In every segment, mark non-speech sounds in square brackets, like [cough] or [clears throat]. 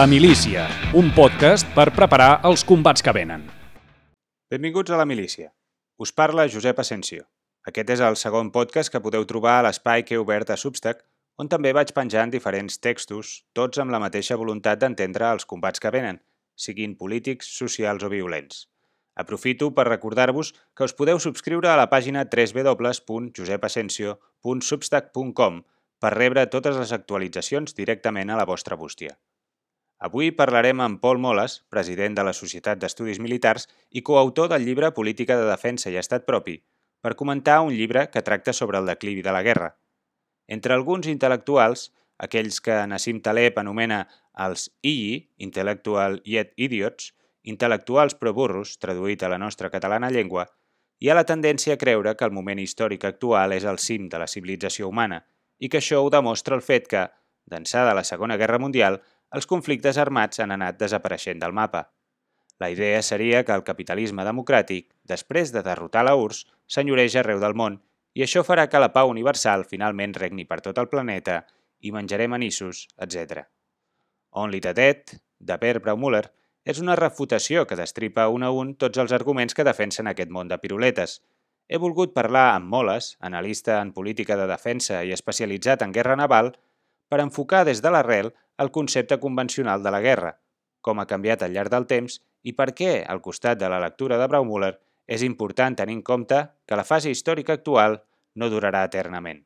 La Milícia, un podcast per preparar els combats que venen. Benvinguts a La Milícia. Us parla Josep Asensio. Aquest és el segon podcast que podeu trobar a l'espai que he obert a Substack, on també vaig penjant diferents textos, tots amb la mateixa voluntat d'entendre els combats que venen, siguin polítics, socials o violents. Aprofito per recordar-vos que us podeu subscriure a la pàgina www.josepasensio.substack.com per rebre totes les actualitzacions directament a la vostra bústia. Avui parlarem amb Paul Moles, president de la Societat d'Estudis Militars i coautor del llibre Política de Defensa i Estat Propi, per comentar un llibre que tracta sobre el declivi de la guerra. Entre alguns intel·lectuals, aquells que Nassim Taleb anomena els II, Intellectual Yet Idiots, intel·lectuals però burros, traduït a la nostra catalana llengua, hi ha la tendència a creure que el moment històric actual és el cim de la civilització humana i que això ho demostra el fet que, d'ençà de la Segona Guerra Mundial, els conflictes armats han anat desapareixent del mapa. La idea seria que el capitalisme democràtic, després de derrotar la URSS, s'enyoreja arreu del món i això farà que la pau universal finalment regni per tot el planeta i menjarem anissos, etc. Only the Dead, de Per Braumuller, és una refutació que destripa un a un tots els arguments que defensen aquest món de piruletes. He volgut parlar amb Moles, analista en política de defensa i especialitzat en guerra naval, per enfocar des de l'arrel el concepte convencional de la guerra, com ha canviat al llarg del temps i per què, al costat de la lectura de Braumuller, és important tenir en compte que la fase històrica actual no durarà eternament.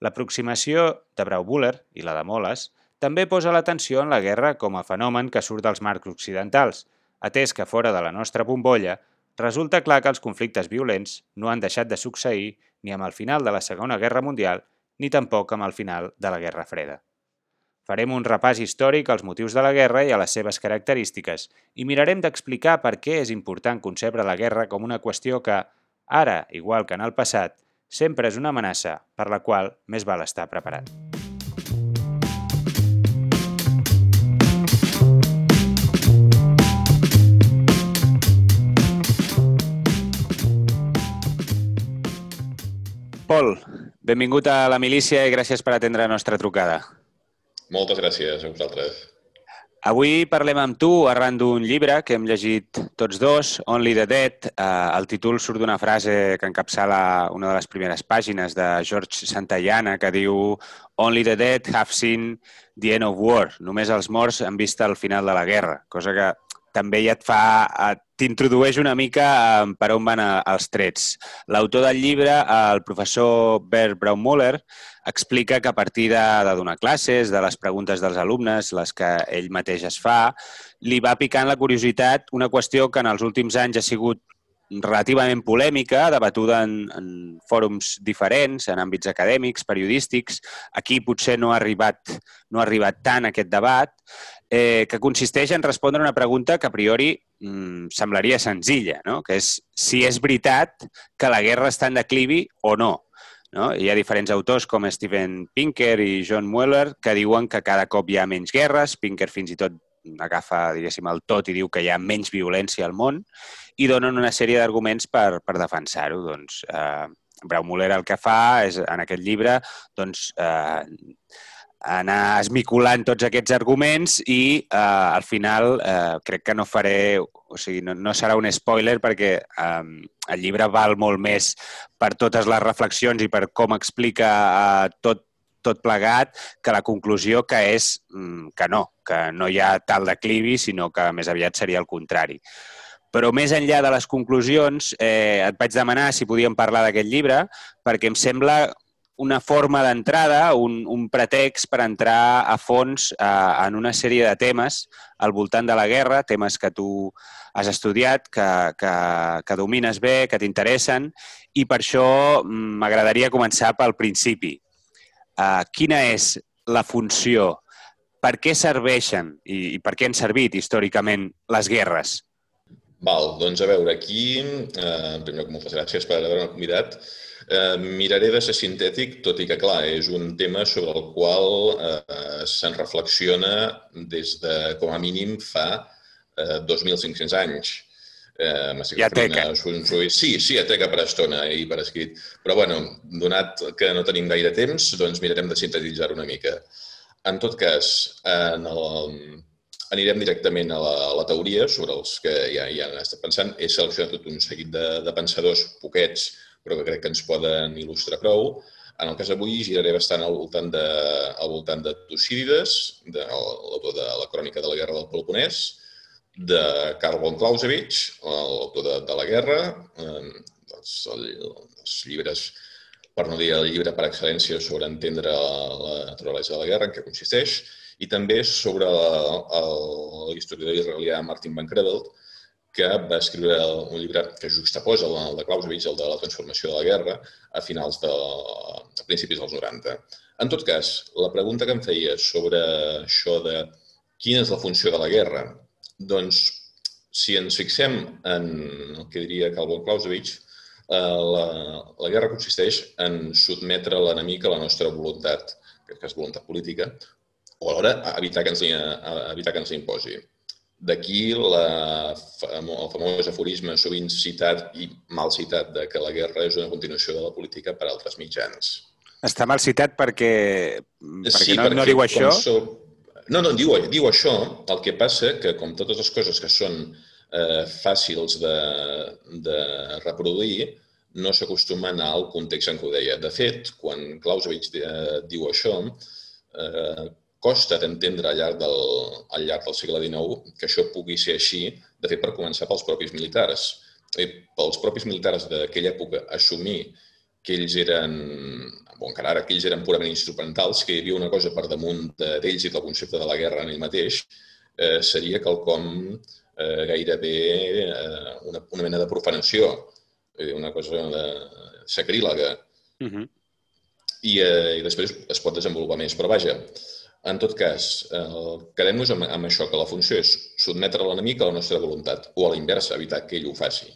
L'aproximació de Braumuller i la de Moles també posa l'atenció en la guerra com a fenomen que surt dels marcs occidentals, atès que fora de la nostra bombolla resulta clar que els conflictes violents no han deixat de succeir ni amb el final de la Segona Guerra Mundial ni tampoc amb el final de la Guerra Freda. Farem un repàs històric als motius de la guerra i a les seves característiques i mirarem d'explicar per què és important concebre la guerra com una qüestió que, ara, igual que en el passat, sempre és una amenaça per la qual més val estar preparat. Pol, benvingut a la milícia i gràcies per atendre la nostra trucada. Moltes gràcies a vosaltres. Avui parlem amb tu arran d'un llibre que hem llegit tots dos, Only the Dead. Eh, el títol surt d'una frase que encapçala una de les primeres pàgines de George Santayana que diu Only the dead have seen the end of war. Només els morts han vist el final de la guerra, cosa que també ja et fa, t'introdueix una mica per on van els trets. L'autor del llibre, el professor Bert Braunmüller, explica que a partir de, de donar classes, de les preguntes dels alumnes, les que ell mateix es fa, li va picant la curiositat una qüestió que en els últims anys ha sigut relativament polèmica, debatuda en, en fòrums diferents, en àmbits acadèmics, periodístics. Aquí potser no ha arribat, no ha arribat tant aquest debat, eh, que consisteix en respondre una pregunta que a priori mm, semblaria senzilla, no? que és si és veritat que la guerra està en declivi o no. No? Hi ha diferents autors com Steven Pinker i John Mueller que diuen que cada cop hi ha menys guerres. Pinker fins i tot agafa, diguéssim, el tot i diu que hi ha menys violència al món i donen una sèrie d'arguments per, per defensar-ho. Doncs, eh, Braumoller el que fa és, en aquest llibre, doncs, eh, anar esmiculant tots aquests arguments i eh, al final eh, crec que no faré, o sigui, no, no serà un spoiler perquè eh, el llibre val molt més per totes les reflexions i per com explica eh, tot, tot plegat que la conclusió que és mm, que no, que no hi ha tal declivi, sinó que més aviat seria el contrari. Però més enllà de les conclusions, eh, et vaig demanar si podíem parlar d'aquest llibre, perquè em sembla una forma d'entrada, un, un pretext per entrar a fons eh, en una sèrie de temes al voltant de la guerra, temes que tu has estudiat, que, que, que domines bé, que t'interessen, i per això mm, m'agradaria començar pel principi. Eh, quina és la funció? Per què serveixen i, i per què han servit històricament les guerres? Val, doncs a veure, aquí, eh, primer, moltes gràcies per haver-me convidat. Eh, miraré de ser sintètic, tot i que, clar, és un tema sobre el qual eh, se'n reflexiona des de, com a mínim, fa eh, 2.500 anys. Eh, ja teca. Sí, sí, ja teca per estona i per escrit. Però, bueno, donat que no tenim gaire temps, doncs mirarem de sintetitzar una mica. En tot cas, en el, anirem directament a la, a la teoria sobre els que ja, ja han estat pensant. He seleccionat tot un seguit de, de pensadors poquets, però que crec que ens poden il·lustrar prou. En el cas d'avui giraré bastant al voltant de, al voltant de Tucídides, de, l'autor de la crònica de la guerra del Peloponès, de Karl von Clausewitz, l'autor de, de la guerra, eh, els, els llibres, per no dir el llibre per excel·lència sobre entendre la naturalesa de la guerra, en què consisteix, i també sobre l'historiador israelià Martin Van Creveld, que va escriure un llibre que juxtaposa el de Clausewitz, el de la transformació de la guerra, a finals de, a principis dels 90. En tot cas, la pregunta que em feia sobre això de quina és la funció de la guerra, doncs, si ens fixem en el que diria Calvo Clausewitz, eh, la, la guerra consisteix en sotmetre l'enemic a la nostra voluntat, que és voluntat política, o alhora evitar que ens, evitar que ens imposi. D'aquí la, el famós aforisme sovint citat i mal citat de que la guerra és una continuació de la política per altres mitjans. Està mal citat perquè, perquè sí, no, perquè no diu això? So... No, no, diu, diu això. El que passa que, com totes les coses que són eh, fàcils de, de reproduir, no s'acostumen al context en què ho deia. De fet, quan Clausewitz eh, diu això, eh, costa d'entendre al, llarg del, al llarg del segle XIX que això pugui ser així, de fet, per començar pels propis militars. I pels propis militars d'aquella època assumir que ells eren, bon, encara ara, que ells eren purament instrumentals, que hi havia una cosa per damunt d'ells i del concepte de la guerra en ell mateix, eh, seria quelcom eh, gairebé eh, una, una mena de profanació, una cosa de sacrílega. Uh. -huh. I, eh, I després es pot desenvolupar més. Però vaja, en tot cas, eh, quedem-nos amb, amb això, que la funció és sotmetre l'enemic a la nostra voluntat, o a la inversa, evitar que ell ho faci.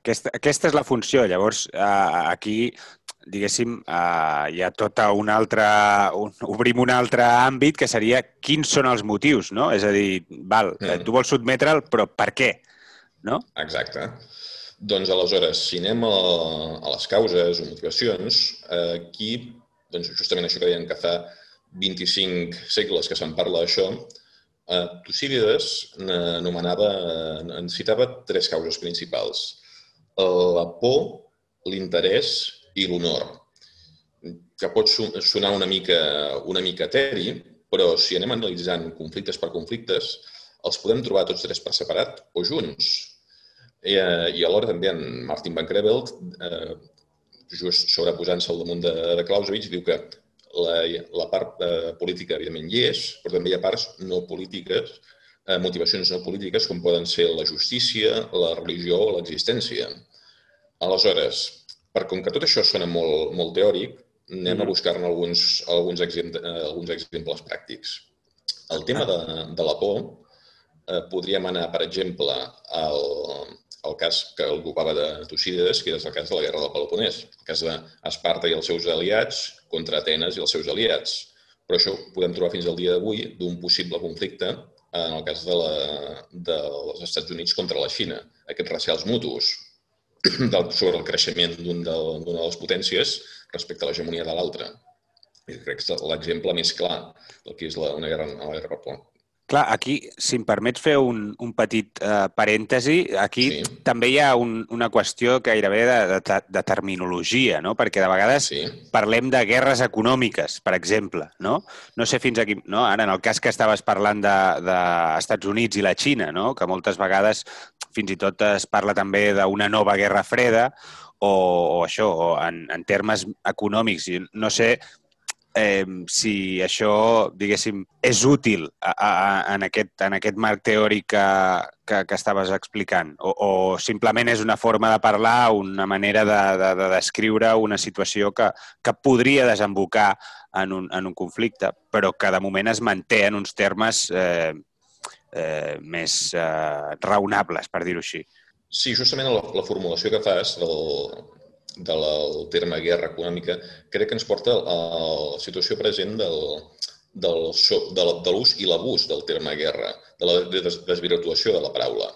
Aquesta, aquesta és la funció. Llavors, eh, aquí, diguéssim, eh, hi ha tota un altre... Un, obrim un altre àmbit que seria quins són els motius, no? És a dir, val, mm. tu vols sotmetre'l, però per què? No? Exacte. Doncs aleshores, si anem a, a les causes o motivacions, eh, aquí, doncs justament això que deien que fa 25 segles que se'n parla d'això, eh, Tucídides anomenava, en citava tres causes principals. La por, l'interès i l'honor, que pot sonar una mica, una mica eteri, però si anem analitzant conflictes per conflictes, els podem trobar tots tres per separat o junts. I, eh, i alhora també en Martin Van Creveld, eh, just sobreposant-se al damunt de, de Clausewitz, diu que la, la part eh, política, evidentment, hi és, però també hi ha parts no polítiques, eh, motivacions no polítiques, com poden ser la justícia, la religió o l'existència. Aleshores, per com que tot això sona molt, molt teòric, anem mm. a buscar-ne alguns, alguns, exemple, eh, alguns exemples pràctics. El tema de, de la por eh, podríem anar, per exemple, al, el cas que ocupava de Tucídides, que és el cas de la guerra del Peloponès, el cas d'Esparta i els seus aliats contra Atenes i els seus aliats. Però això ho podem trobar fins al dia d'avui d'un possible conflicte en el cas de la, dels Estats Units contra la Xina. Aquests recels mutus [clears throat] del, sobre el creixement d'una de, de les potències respecte a l'hegemonia de l'altra. Crec que és l'exemple més clar del que és la, una guerra, la guerra Clar, aquí, si em permets fer un, un petit eh, parèntesi, aquí sí. també hi ha un, una qüestió gairebé de, de, de terminologia, no? perquè de vegades sí. parlem de guerres econòmiques, per exemple. No, no sé fins aquí... No? Ara, en el cas que estaves parlant d'Estats de, de Units i la Xina, no? que moltes vegades fins i tot es parla també d'una nova guerra freda, o, o això, o en, en termes econòmics. No sé eh, si això, diguéssim, és útil a, a, en, aquest, en aquest marc teòric que, que, que estaves explicant, o, o simplement és una forma de parlar, una manera de, de, de descriure una situació que, que podria desembocar en un, en un conflicte, però que de moment es manté en uns termes eh, eh, més eh, raonables, per dir-ho així. Sí, justament la, la formulació que fas del, del terme guerra econòmica, crec que ens porta a la situació present del, del, de l'ús i l'abús del terme guerra, de la desvirtuació de la paraula.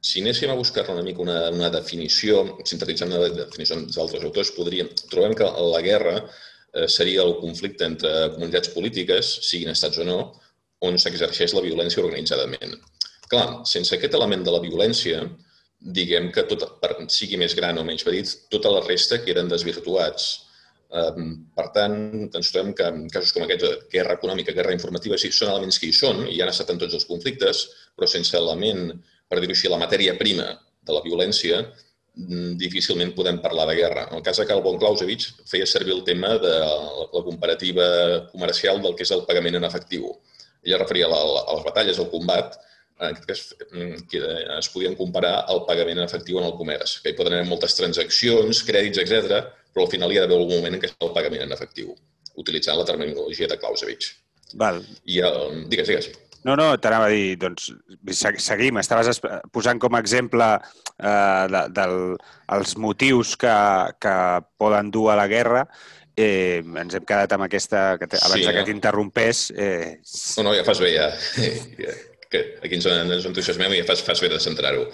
Si anéssim a buscar una mica una, una definició, sintetitzant una definició d'altres autors, podríem, trobem que la guerra eh, seria el conflicte entre comunitats polítiques, siguin estats o no, on s'exerceix la violència organitzadament. Clar, sense aquest element de la violència, diguem que tot, per sigui més gran o menys petit, tota la resta queden desvirtuats. Per tant, ens trobem que en casos com aquests de guerra econòmica, guerra informativa, sí, són elements que hi són i han estat en tots els conflictes, però sense element, per dir-ho així, la matèria prima de la violència, mm, difícilment podem parlar de guerra. En el cas de Calbon Clausewitz feia servir el tema de la comparativa comercial del que és el pagament en efectiu. Ella referia a les batalles, al combat, en aquest cas mm, que es podien comparar el pagament en efectiu en el comerç, que hi poden haver moltes transaccions, crèdits, etc, però al final hi ha d'haver algun moment en què el pagament en efectiu, utilitzant la terminologia de Clausewitz. Val. I, el, digues, digues. No, no, t'anava a dir, doncs, seguim. Estaves posant com a exemple eh, de, del, els motius que, que poden dur a la guerra eh, ens hem quedat amb aquesta... Abans sí, que t'interrompés... Eh... No, no, ja fas bé, ja. [laughs] que aquí ens, ens entusiasmem i fas, fas bé de centrar-ho.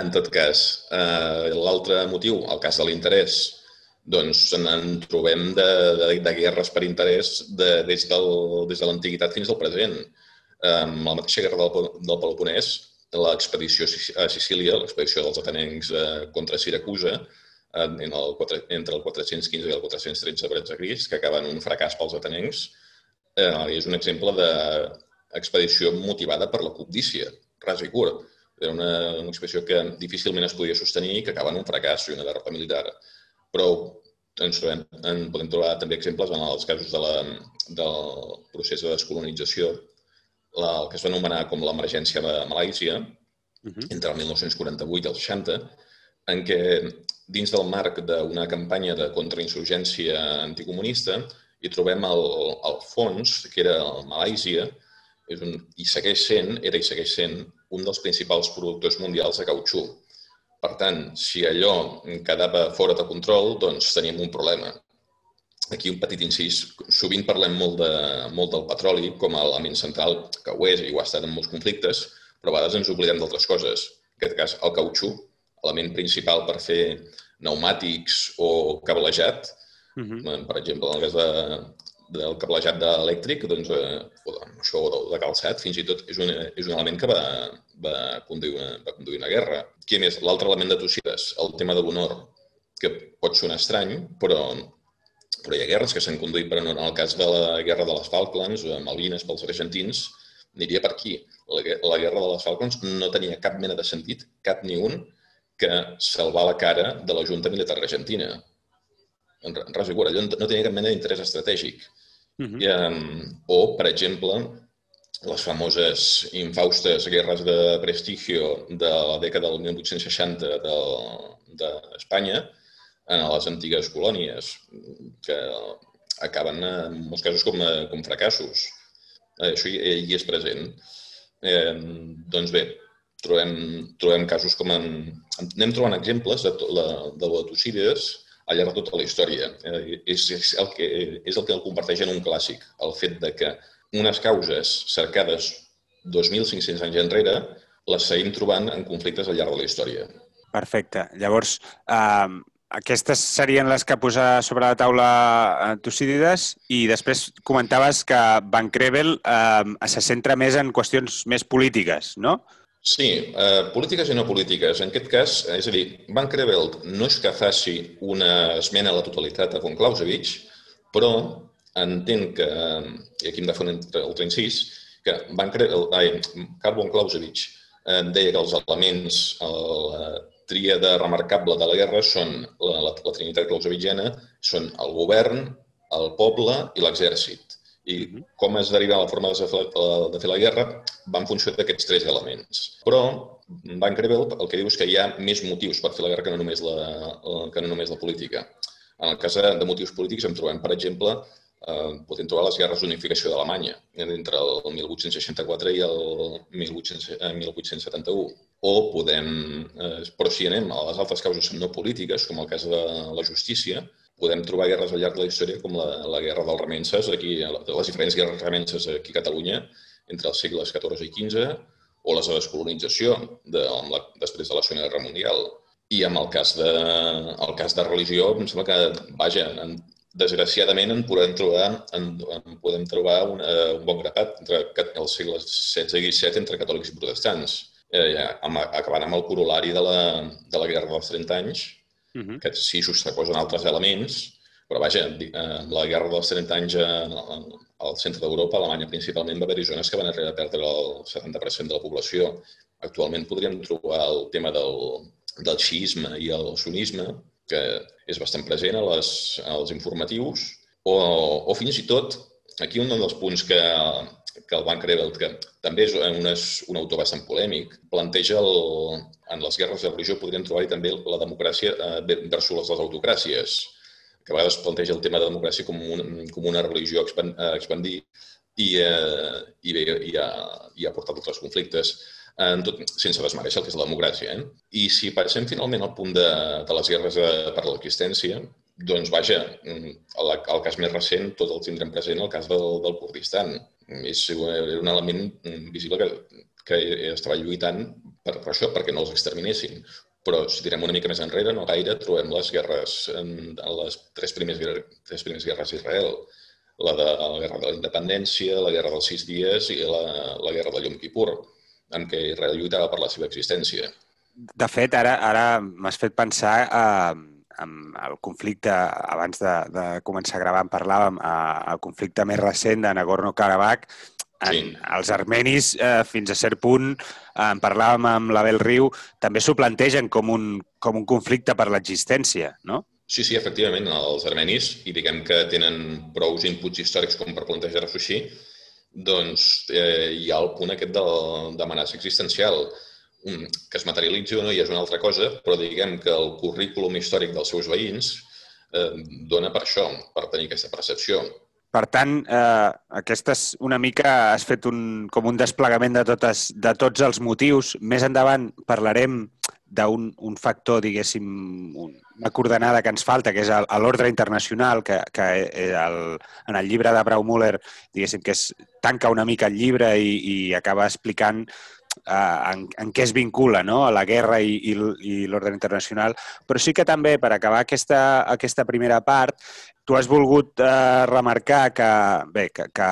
En tot cas, eh, l'altre motiu, el cas de l'interès, doncs en trobem de, de, de guerres per interès de, des, del, des de l'antiguitat fins al present. Eh, la mateixa guerra del, del Peloponès, l'expedició a Sicília, l'expedició dels atenencs eh, contra Siracusa, en el, entre el 415 i el 413 abans de Crist, que acaba en un fracàs pels atenencs, eh, és un exemple de, expedició motivada per la cobdícia, ras i curt. Era una, una expedició que difícilment es podia sostenir i que acaba en un fracàs i una derrota militar. Però ens trobem, en podem trobar també exemples en els casos de la, del procés de descolonització, la, el que es va anomenar com l'emergència de Malàisia, uh -huh. entre el 1948 i el 60, en què dins del marc d'una campanya de contrainsurgència anticomunista hi trobem el, el fons, que era Malàisia, és un, i segueix sent, era i segueix sent, un dels principals productors mundials de cautxú. Per tant, si allò quedava fora de control, doncs teníem un problema. Aquí un petit incís. Sovint parlem molt, de, molt del petroli com a element central, que ho és i ho ha estat en molts conflictes, però a vegades ens oblidem d'altres coses. En aquest cas, el cautxú, element principal per fer pneumàtics o cablejat, uh -huh. per exemple, en el cas de, del cablejat elèctric, doncs, eh, o de, això, o de calçat, fins i tot és un, és un element que va, va, conduir una, va conduir una guerra. Què més? L'altre element de Tucides, el tema de l'honor, que pot sonar estrany, però, però hi ha guerres que s'han conduït per honor. En el cas de la guerra de les Falklands, o Malvines pels argentins, aniria per aquí. La, la guerra de les Falklands no tenia cap mena de sentit, cap ni un, que salvar la cara de la Junta Militar Argentina. En res igual, allò no tenia cap mena d'interès estratègic. Uh -huh. I, um, o, per exemple, les famoses infaustes guerres de prestigio de la dècada del 1860 d'Espanya de, en les antigues colònies, que acaben en molts casos com, com fracassos. Això hi, hi és present. Eh, doncs bé, trobem, trobem casos com en... Anem trobant exemples de, la, de la Tucídides al llarg de tota la història. Eh, és, és, el que, és el que el converteix en un clàssic, el fet de que unes causes cercades 2.500 anys enrere les seguim trobant en conflictes al llarg de la història. Perfecte. Llavors, eh, aquestes serien les que posa sobre la taula eh, Tucídides i després comentaves que Van Krevel eh, se centra més en qüestions més polítiques, no? Sí, eh, polítiques i no polítiques. En aquest cas, és a dir, Van Creveld no és que faci una esmena a la totalitat a von Clausewitz, però entén que, i aquí hem de fer un altre incís, que Van Creveld, ai, Carl von Clausewitz eh, deia que els elements, la tríada remarcable de la guerra són la, la, la trinitat clausewitziana, són el govern, el poble i l'exèrcit i com es deriva la forma de fer, de fer la guerra va en funció d'aquests tres elements. Però Van Krevel el que diu és que hi ha més motius per fer la guerra que no només la, que no només la política. En el cas de motius polítics en trobem, per exemple, eh, podem trobar les guerres d'unificació d'Alemanya entre el 1864 i el 1800, eh, 1871. O podem, eh, però si anem a les altres causes no polítiques, com el cas de la justícia, podem trobar guerres al llarg de la història com la, la guerra dels remenses, aquí, les diferents guerres remenses aquí a Catalunya, entre els segles XIV i XV, o de descolonització de, la, després de la Segona Guerra Mundial. I amb el cas de, el cas de religió, em sembla que, vaja, en, desgraciadament en podem trobar, en, en podem trobar un, un bon grapat entre els segles XVI i XVII entre catòlics i protestants, eh, amb, acabant amb el corolari de la, de la Guerra dels 30 anys, uh. -huh. que sí altres elements, però vaja, eh, la Guerra dels 30 anys al centre d'Europa, Alemanya principalment, va haver-hi zones que van arribar a perdre el 70% de la població. Actualment podríem trobar el tema del, del xiisme i el sunisme, que és bastant present a les, als informatius, o, o fins i tot, aquí un dels punts que, que el Van Creveld, que també és un, un autor bastant polèmic, planteja el, en les guerres de religió podríem trobar-hi també la democràcia eh, versus les autocràcies, que a vegades planteja el tema de democràcia com, un, com una religió a expandir i, eh, i, bé, i, ha, i ha portat altres conflictes en tot, sense desmereixer el que és la democràcia. Eh? I si passem finalment al punt de, de les guerres de, per l'existència, doncs vaja, el, el cas més recent tot el tindrem present, el cas del, del Kurdistan. És un element visible que, que estava lluitant per, per això, perquè no els exterminessin. Però si tirem una mica més enrere, no gaire, trobem les guerres, en, en les tres primeres, tres primeres guerres d'Israel. La de la guerra de la independència, la guerra dels sis dies i la, la guerra de Yom Kippur en què Israel lluitava per la seva existència. De fet, ara, ara m'has fet pensar eh, en el conflicte, abans de, de començar a gravar en parlàvem, eh, el conflicte més recent de Nagorno-Karabakh, en, sí. Els armenis, eh, fins a cert punt, eh, en parlàvem amb l'Abel Riu, també s'ho plantegen com un, com un conflicte per l'existència, no? Sí, sí, efectivament, els armenis, i diguem que tenen prou inputs històrics com per plantejar-s'ho així, doncs eh, hi ha el punt aquest d'amenaça existencial, que es materialitzi o no ja és una altra cosa, però diguem que el currículum històric dels seus veïns eh, dona per això, per tenir aquesta percepció. Per tant, eh, aquestes una mica has fet un, com un desplegament de, totes, de tots els motius. Més endavant parlarem d'un un factor, diguéssim, un, una coordenada que ens falta, que és l'ordre internacional, que, que el, en el llibre de Brau Müller, diguéssim, que és, tanca una mica el llibre i, i acaba explicant en, en què es vincula no? a la guerra i, i, i l'ordre internacional. Però sí que també, per acabar aquesta, aquesta primera part, tu has volgut eh, remarcar que, bé, que, que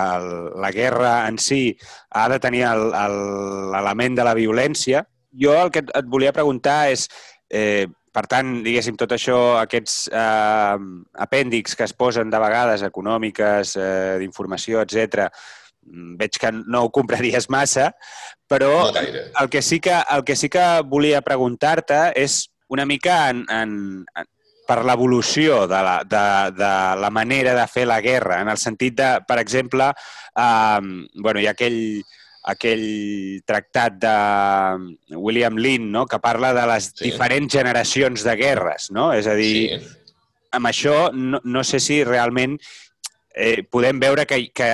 la guerra en si ha de tenir l'element de la violència, jo el que et, et volia preguntar és, eh, per tant, diguéssim, tot això, aquests eh, apèndix que es posen de vegades, econòmiques, eh, d'informació, etc, veig que no ho compraries massa, però no el, que sí que, el que sí que volia preguntar-te és una mica en, en, en, per l'evolució de, la, de, de la manera de fer la guerra, en el sentit de, per exemple, eh, bueno, hi ha aquell, aquell tractat de William Lynn, no? que parla de les sí. diferents generacions de guerres, no? És a dir, sí. amb això no, no sé si realment eh, podem veure que, que,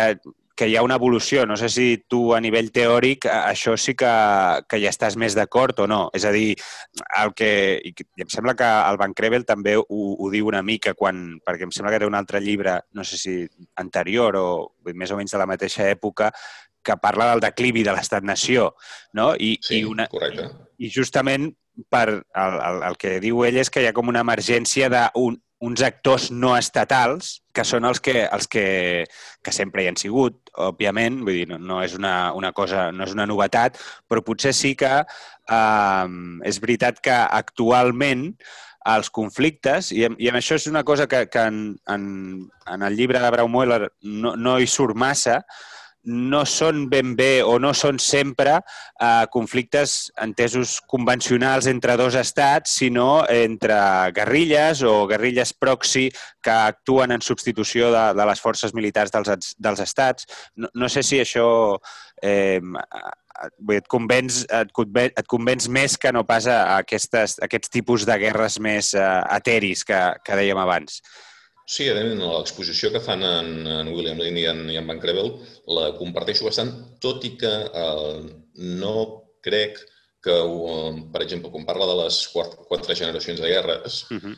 que hi ha una evolució. No sé si tu, a nivell teòric, això sí que, que ja estàs més d'acord o no. És a dir, el que, i em sembla que el Van Krevel també ho, ho diu una mica, quan, perquè em sembla que era un altre llibre, no sé si anterior o més o menys de la mateixa època, que parla del declivi de l'estat-nació, no? I, sí, i una, correcte. I, I justament per el, el, el que diu ell és que hi ha com una emergència d'un uns actors no estatals, que són els que, els que, que sempre hi han sigut, òbviament, vull dir, no, no és una, una cosa, no és una novetat, però potser sí que eh, és veritat que actualment els conflictes, i, i amb això és una cosa que, que en, en, en el llibre de Braumoeller no, no hi surt massa, no són ben bé o no són sempre eh, conflictes entesos convencionals entre dos estats, sinó entre guerrilles o guerrilles proxy que actuen en substitució de, de les forces militars dels, dels estats. No, no sé si això eh, et, convenç, et, convenç, et convenç més que no pas a aquestes, a aquests tipus de guerres més eh, ateris que, que dèiem abans. Sí, l'exposició que fan en, en William Lynn i en, i en Van Krevel la comparteixo bastant, tot i que eh, no crec que, uh, per exemple, quan parla de les quatre, quatre generacions de guerres, uh. -huh.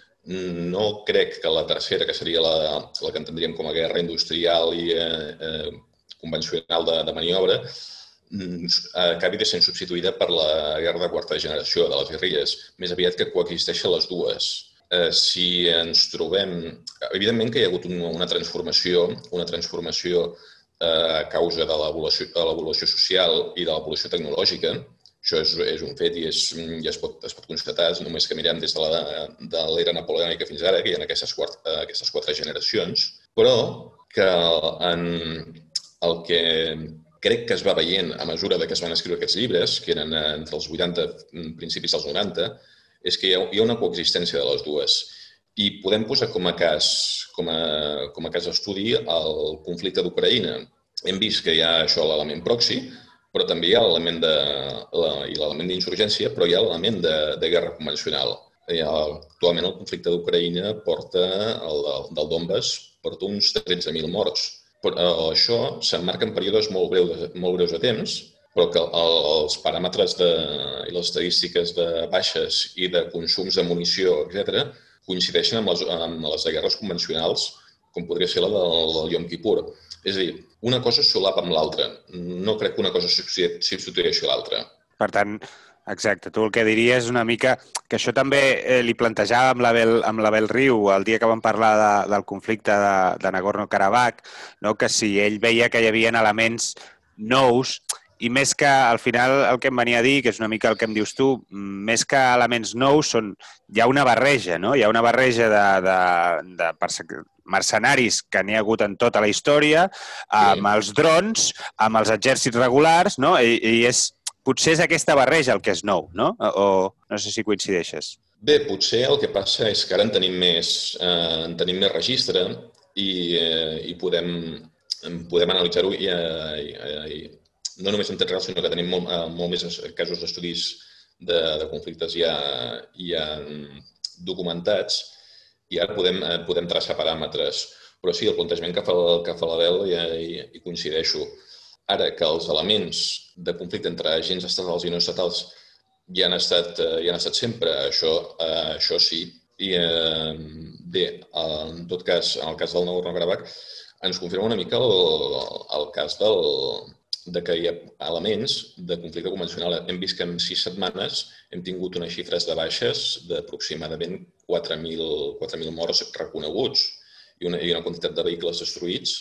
no crec que la tercera, que seria la, la que entendríem com a guerra industrial i eh, eh, convencional de, de maniobra, mm, acabi de ser substituïda per la guerra de quarta generació de les guerrilles. Més aviat que coexisteixen les dues eh, si ens trobem... Evidentment que hi ha hagut una transformació, una transformació eh, a causa de l'evolució social i de l'evolució tecnològica. Això és, és un fet i és, ja es pot, es pot constatar només que mirem des de l'era de napoleònica fins ara, que hi ha aquestes, quatre, eh, aquestes quatre generacions, però que en el que crec que es va veient a mesura de que es van escriure aquests llibres, que eren entre els 80 principis dels 90, és que hi ha, hi ha una coexistència de les dues. I podem posar com a cas, com a, com a cas d'estudi el conflicte d'Ucraïna. Hem vist que hi ha això l'element proxy, però també hi ha l'element de, la, i l'element d'insurgència, però hi ha l'element de, de guerra convencional. Hi ha, actualment el conflicte d'Ucraïna porta, el del, del Donbass, porta uns 13.000 morts. Però eh, això s'emmarca en períodes molt breus, molt breus de temps, però que els paràmetres de, i les estadístiques de baixes i de consums de munició, etc coincideixen amb les, amb les de guerres convencionals, com podria ser la del, del Yom Kippur. És a dir, una cosa solapa amb l'altra. No crec que una cosa substitueixi l'altra. Per tant, exacte, tu el que diries una mica que això també eh, li plantejava amb l'Abel, amb l'Abel Riu el dia que vam parlar de, del conflicte de, de Nagorno-Karabakh, no? que si ell veia que hi havia elements nous i més que, al final, el que em venia a dir, que és una mica el que em dius tu, més que elements nous, són, hi ha una barreja, no? Hi ha una barreja de, de, de mercenaris que n'hi ha hagut en tota la història, amb sí. els drons, amb els exèrcits regulars, no? I, i és, potser és aquesta barreja el que és nou, no? O no sé si coincideixes. Bé, potser el que passa és que ara en tenim més, eh, en tenim més registre i, eh, i podem, podem analitzar-ho i, eh, i, i, no només en temps sinó que tenim molt, eh, molt més casos d'estudis de, de conflictes ja, ja documentats i ara podem, eh, podem traçar paràmetres. Però sí, el plantejament que fa, que fa la Bel ja hi, hi coincideixo. Ara que els elements de conflicte entre agents estatals i no estatals ja han estat, ja eh, han estat sempre, això, això sí. I bé, en tot cas, en el cas del Nagorno-Karabakh, ens confirma una mica el, el cas del, de que hi ha elements de conflicte convencional. Hem vist que en sis setmanes hem tingut unes xifres de baixes d'aproximadament 4.000 morts reconeguts i una, i una quantitat de vehicles destruïts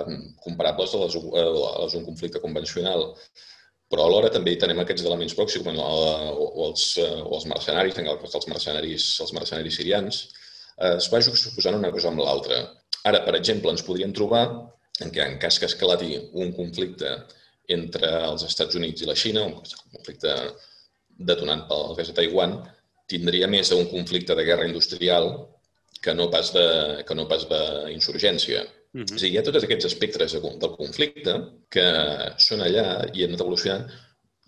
um, comparables a les, a les un conflicte convencional. Però alhora també hi tenim aquests elements pròxims, com o, o, els, o els mercenaris, en el cas dels mercenaris, els mercenaris sirians, eh, es va juxtaposant una cosa amb l'altra. Ara, per exemple, ens podríem trobar en què en cas que esclati un conflicte entre els Estats Units i la Xina, un conflicte detonant pel cas de Taiwan, tindria més d'un conflicte de guerra industrial que no pas de, que no pas d'insurgència. Uh -huh. És a dir, hi ha tots aquests espectres del conflicte que són allà i han anat evolucionant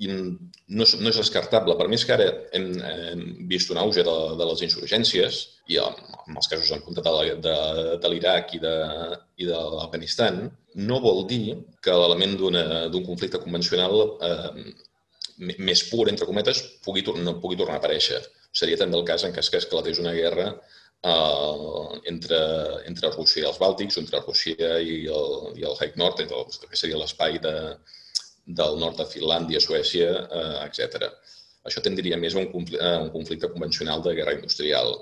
no, és, no és descartable. Per més que ara hem, hem vist un auge de, de les insurgències, i en els casos en comptat de, de, de l'Iraq i de, i de l'Afganistan, no vol dir que l'element d'un conflicte convencional eh, més pur, entre cometes, pugui, no pugui tornar a aparèixer. Seria també el cas en cas que esclatés una guerra eh, entre, entre Rússia i els Bàltics, entre Rússia i el, i el Haig Nord, entre el, que seria l'espai de, del nord de Finlàndia, Suècia, eh, etc. Això tindria més a un, conflicte, a un conflicte convencional de guerra industrial.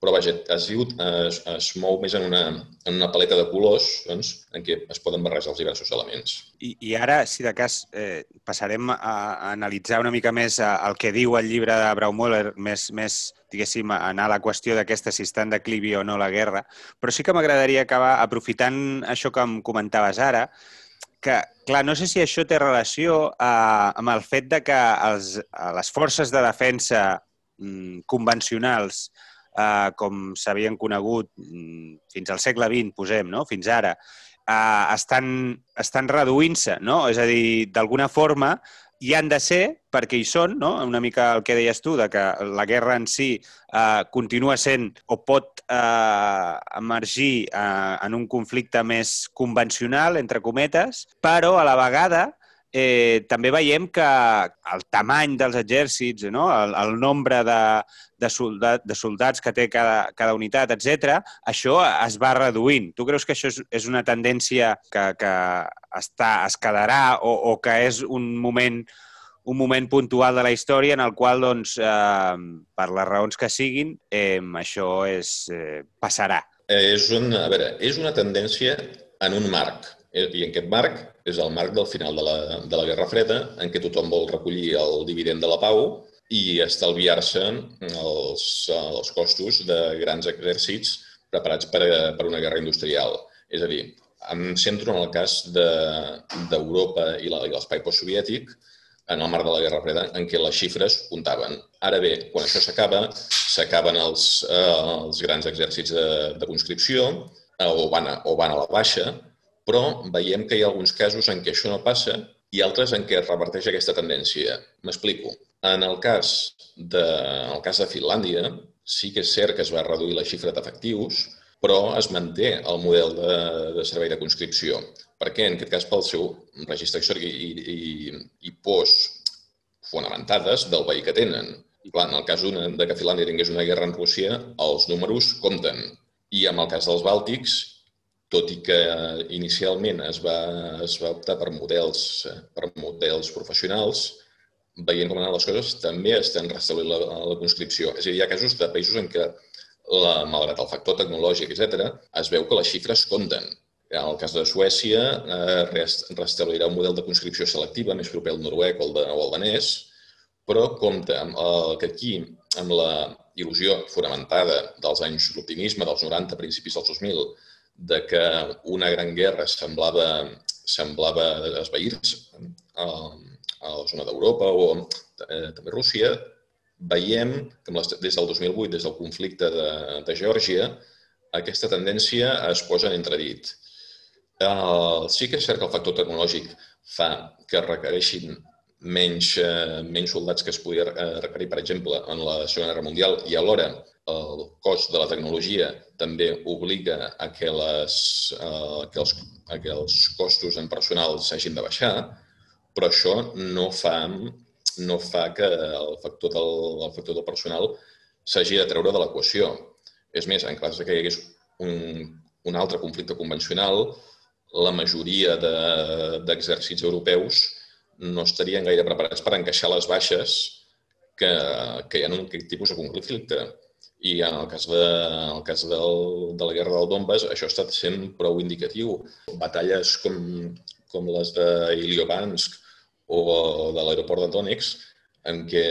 Però, vaja, es, es, es mou més en una, en una paleta de colors doncs, en què es poden barrejar els diversos elements. I, i ara, si de cas, eh, passarem a, a analitzar una mica més el que diu el llibre de Braumüller, més, més diguéssim, anar a la qüestió d'aquesta si està en declivi o no la guerra, però sí que m'agradaria acabar aprofitant això que em comentaves ara, que, clar, no sé si això té relació eh, amb el fet de que els, les forces de defensa mm, convencionals, eh, com s'havien conegut mm, fins al segle XX, posem, no? fins ara, eh, estan, estan reduint-se, no? És a dir, d'alguna forma, hi han de ser perquè hi són, no? una mica el que deies tu, de que la guerra en si eh, continua sent o pot eh, emergir eh, en un conflicte més convencional, entre cometes, però a la vegada eh, també veiem que el tamany dels exèrcits, no? el, el nombre de, de, soldat, de soldats que té cada, cada unitat, etc, això es va reduint. Tu creus que això és, és una tendència que, que està, es quedarà o, o que és un moment un moment puntual de la història en el qual, doncs, eh, per les raons que siguin, eh, això és, eh, passarà. És, un, a veure, és una tendència en un marc. I en aquest marc és el marc del final de la, de la Guerra Freda, en què tothom vol recollir el dividend de la pau i estalviar-se els, els costos de grans exèrcits preparats per, per una guerra industrial. És a dir, em centro en el cas d'Europa de, i l'espai postsoviètic, en el marc de la Guerra Freda, en què les xifres comptaven. Ara bé, quan això s'acaba, s'acaben els, eh, els grans exèrcits de, de conscripció eh, o, van a, o van a la baixa, però veiem que hi ha alguns casos en què això no passa i altres en què es reverteix aquesta tendència. M'explico. En el cas de, en el cas de Finlàndia, sí que és cert que es va reduir la xifra d'efectius, però es manté el model de, de servei de conscripció. Per què? En aquest cas, pel seu registre històric i, i, i pos fonamentades del veí que tenen. I clar, en el cas de que Finlàndia tingués una guerra en Rússia, els números compten. I en el cas dels Bàltics, tot i que inicialment es va, es va optar per models, per models professionals, veient com anaven les coses, també estan restablint la, la conscripció. És a dir, hi ha casos de països en què la, malgrat el factor tecnològic, etc., es veu que les xifres compten. En el cas de Suècia, eh, restablirà un model de conscripció selectiva més proper al noruec o al, de, o al danès, però compta amb eh, que aquí, amb la il·lusió fonamentada dels anys l'optimisme dels 90, principis dels 2000, de que una gran guerra semblava, semblava esvair-se a, a la zona d'Europa o eh, també Rússia, veiem que des del 2008, des del conflicte de, de Geòrgia, aquesta tendència es posa en entredit. Uh, sí que és cert que el factor tecnològic fa que requereixin menys, uh, menys soldats que es podia uh, requerir, per exemple, en la Segona Guerra Mundial i alhora el cost de la tecnologia també obliga a que, les, uh, que, els, a que els costos en personal s'hagin de baixar, però això no fa no fa que el factor del, el factor del personal s'hagi de treure de l'equació. És més, en cas que hi hagués un, un altre conflicte convencional, la majoria d'exèrcits de, europeus no estarien gaire preparats per encaixar les baixes que, que hi ha en aquest tipus de conflicte. I en el cas, de, en el cas del, de la guerra del Donbass, això ha estat sent prou indicatiu. Batalles com, com les d'Iliobansk o de l'aeroport de Donetsk, en què,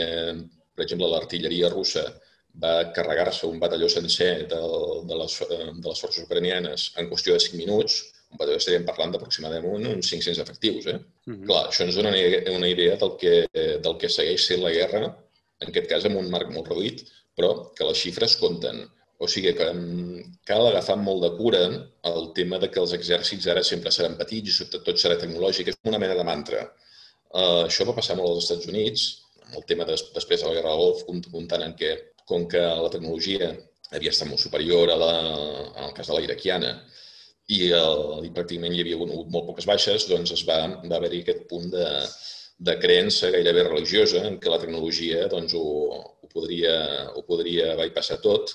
per exemple, l'artilleria russa va carregar-se un batalló sencer de, de, les, de les forces ucranianes en qüestió de 5 minuts, batalló estaríem parlant d'aproximadament uns 500 efectius. Eh? Mm -hmm. Clar, això ens dona una idea del que, del que segueix sent la guerra, en aquest cas amb un marc molt reduït, però que les xifres compten. O sigui que cal agafar molt de cura el tema de que els exèrcits ara sempre seran petits i sobretot tot serà tecnològic. És una mena de mantra. Uh, això va passar molt als Estats Units, amb el tema de, després de la Guerra del Golf, comptant en què, com que la tecnologia havia estat molt superior a la, en el cas de la iraquiana i, el, i pràcticament hi havia hagut molt poques baixes, doncs es va, va haver-hi aquest punt de, de creença gairebé religiosa en què la tecnologia doncs, ho, ho, podria, ho podria bypassar tot,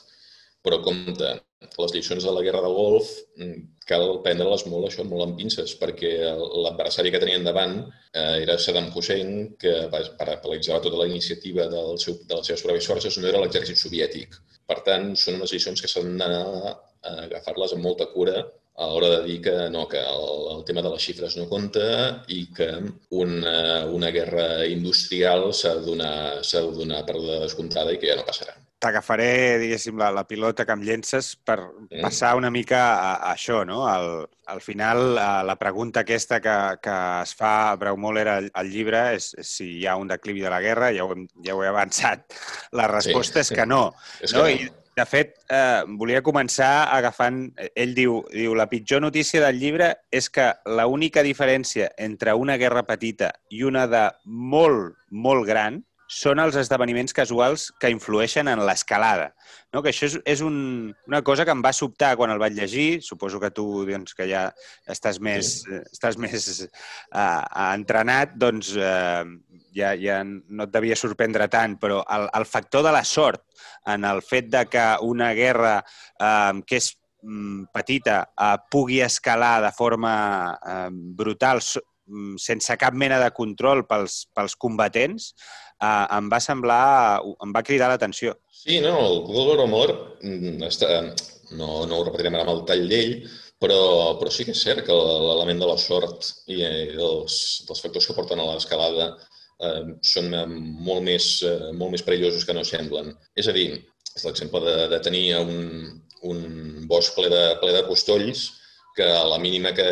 però compte, les lliçons de la Guerra del Golf mm, cal prendre-les molt, això, molt amb pinces, perquè l'adversari que tenien davant eh, era Saddam Hussein, que paralitzava tota la iniciativa del seu, de les seves proves forces, no era l'exèrcit soviètic. Per tant, són unes lliçons que s'han d'anar a agafar-les amb molta cura a l'hora de dir que no, que el, el tema de les xifres no compta i que una, una guerra industrial s'ha de donar, de donar per descomptada i que ja no passarà t'agafaré, diguéssim, la, la pilota que em llences per mm. passar una mica a, a això, no? Al, al final, a la pregunta aquesta que, que es fa a Breu Moller al, al llibre és, és si hi ha un declivi de la guerra, ja ho, hem, ja ho he avançat. La resposta sí, és que no. [laughs] És no? Que no. I, de fet, eh, volia començar agafant... Ell diu, diu, la pitjor notícia del llibre és que l'única diferència entre una guerra petita i una de molt, molt gran són els esdeveniments casuals que influeixen en l'escalada. No? Que això és, és un, una cosa que em va sobtar quan el vaig llegir. Suposo que tu, doncs, que ja estàs més, sí. estàs més uh, entrenat, doncs uh, ja, ja no et devia sorprendre tant, però el, el factor de la sort en el fet de que una guerra uh, que és mm, petita uh, pugui escalar de forma uh, brutal mm, sense cap mena de control pels, pels combatents, eh, em va semblar, em va cridar l'atenció. Sí, no, el Google Amor mm, no, no ho repetirem ara amb el tall d'ell, però, però sí que és cert que l'element de la sort i dels, dels factors que porten a l'escalada eh, són molt més, eh, molt més perillosos que no semblen. És a dir, és l'exemple de, de tenir un, un bosc ple de, ple de costolls que a la mínima que,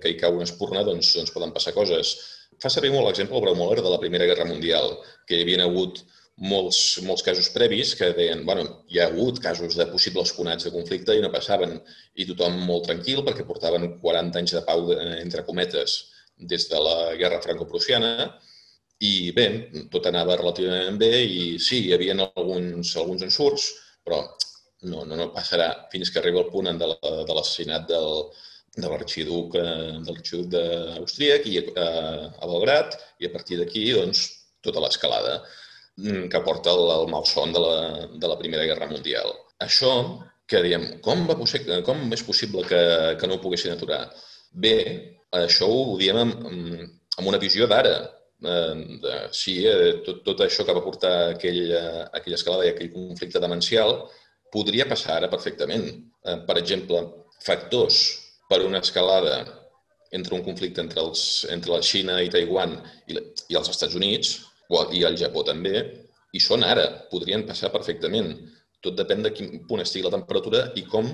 que hi cau una espurna doncs, doncs poden passar coses. Fa servir molt l'exemple Braumoller de la Primera Guerra Mundial, que hi havia hagut molts, molts casos previs que deien, bueno, hi ha hagut casos de possibles conats de conflicte i no passaven, i tothom molt tranquil perquè portaven 40 anys de pau, de, entre cometes, des de la Guerra Franco-Prussiana, i bé, tot anava relativament bé i sí, hi havia alguns, alguns ensurts, però no, no, no passarà fins que arriba el punt de l'assassinat del, de l'arxiduc eh, de l'arxiduc d'Austríac i a, eh, a Belgrat i a partir d'aquí doncs, tota l'escalada mm, que porta el, el malson de la, de la Primera Guerra Mundial. Això que diem, com, va posser, com és possible que, que no ho poguessin aturar? Bé, això ho diem amb, amb una visió d'ara, eh, sí, eh, tot, tot això que va portar aquell, eh, aquella escalada i aquell conflicte demencial podria passar ara perfectament. Eh, per exemple, factors per una escalada entre un conflicte entre, els, entre la Xina i Taiwan i, i els Estats Units, o, i el Japó també, i són ara, podrien passar perfectament. Tot depèn de quin punt estigui la temperatura i com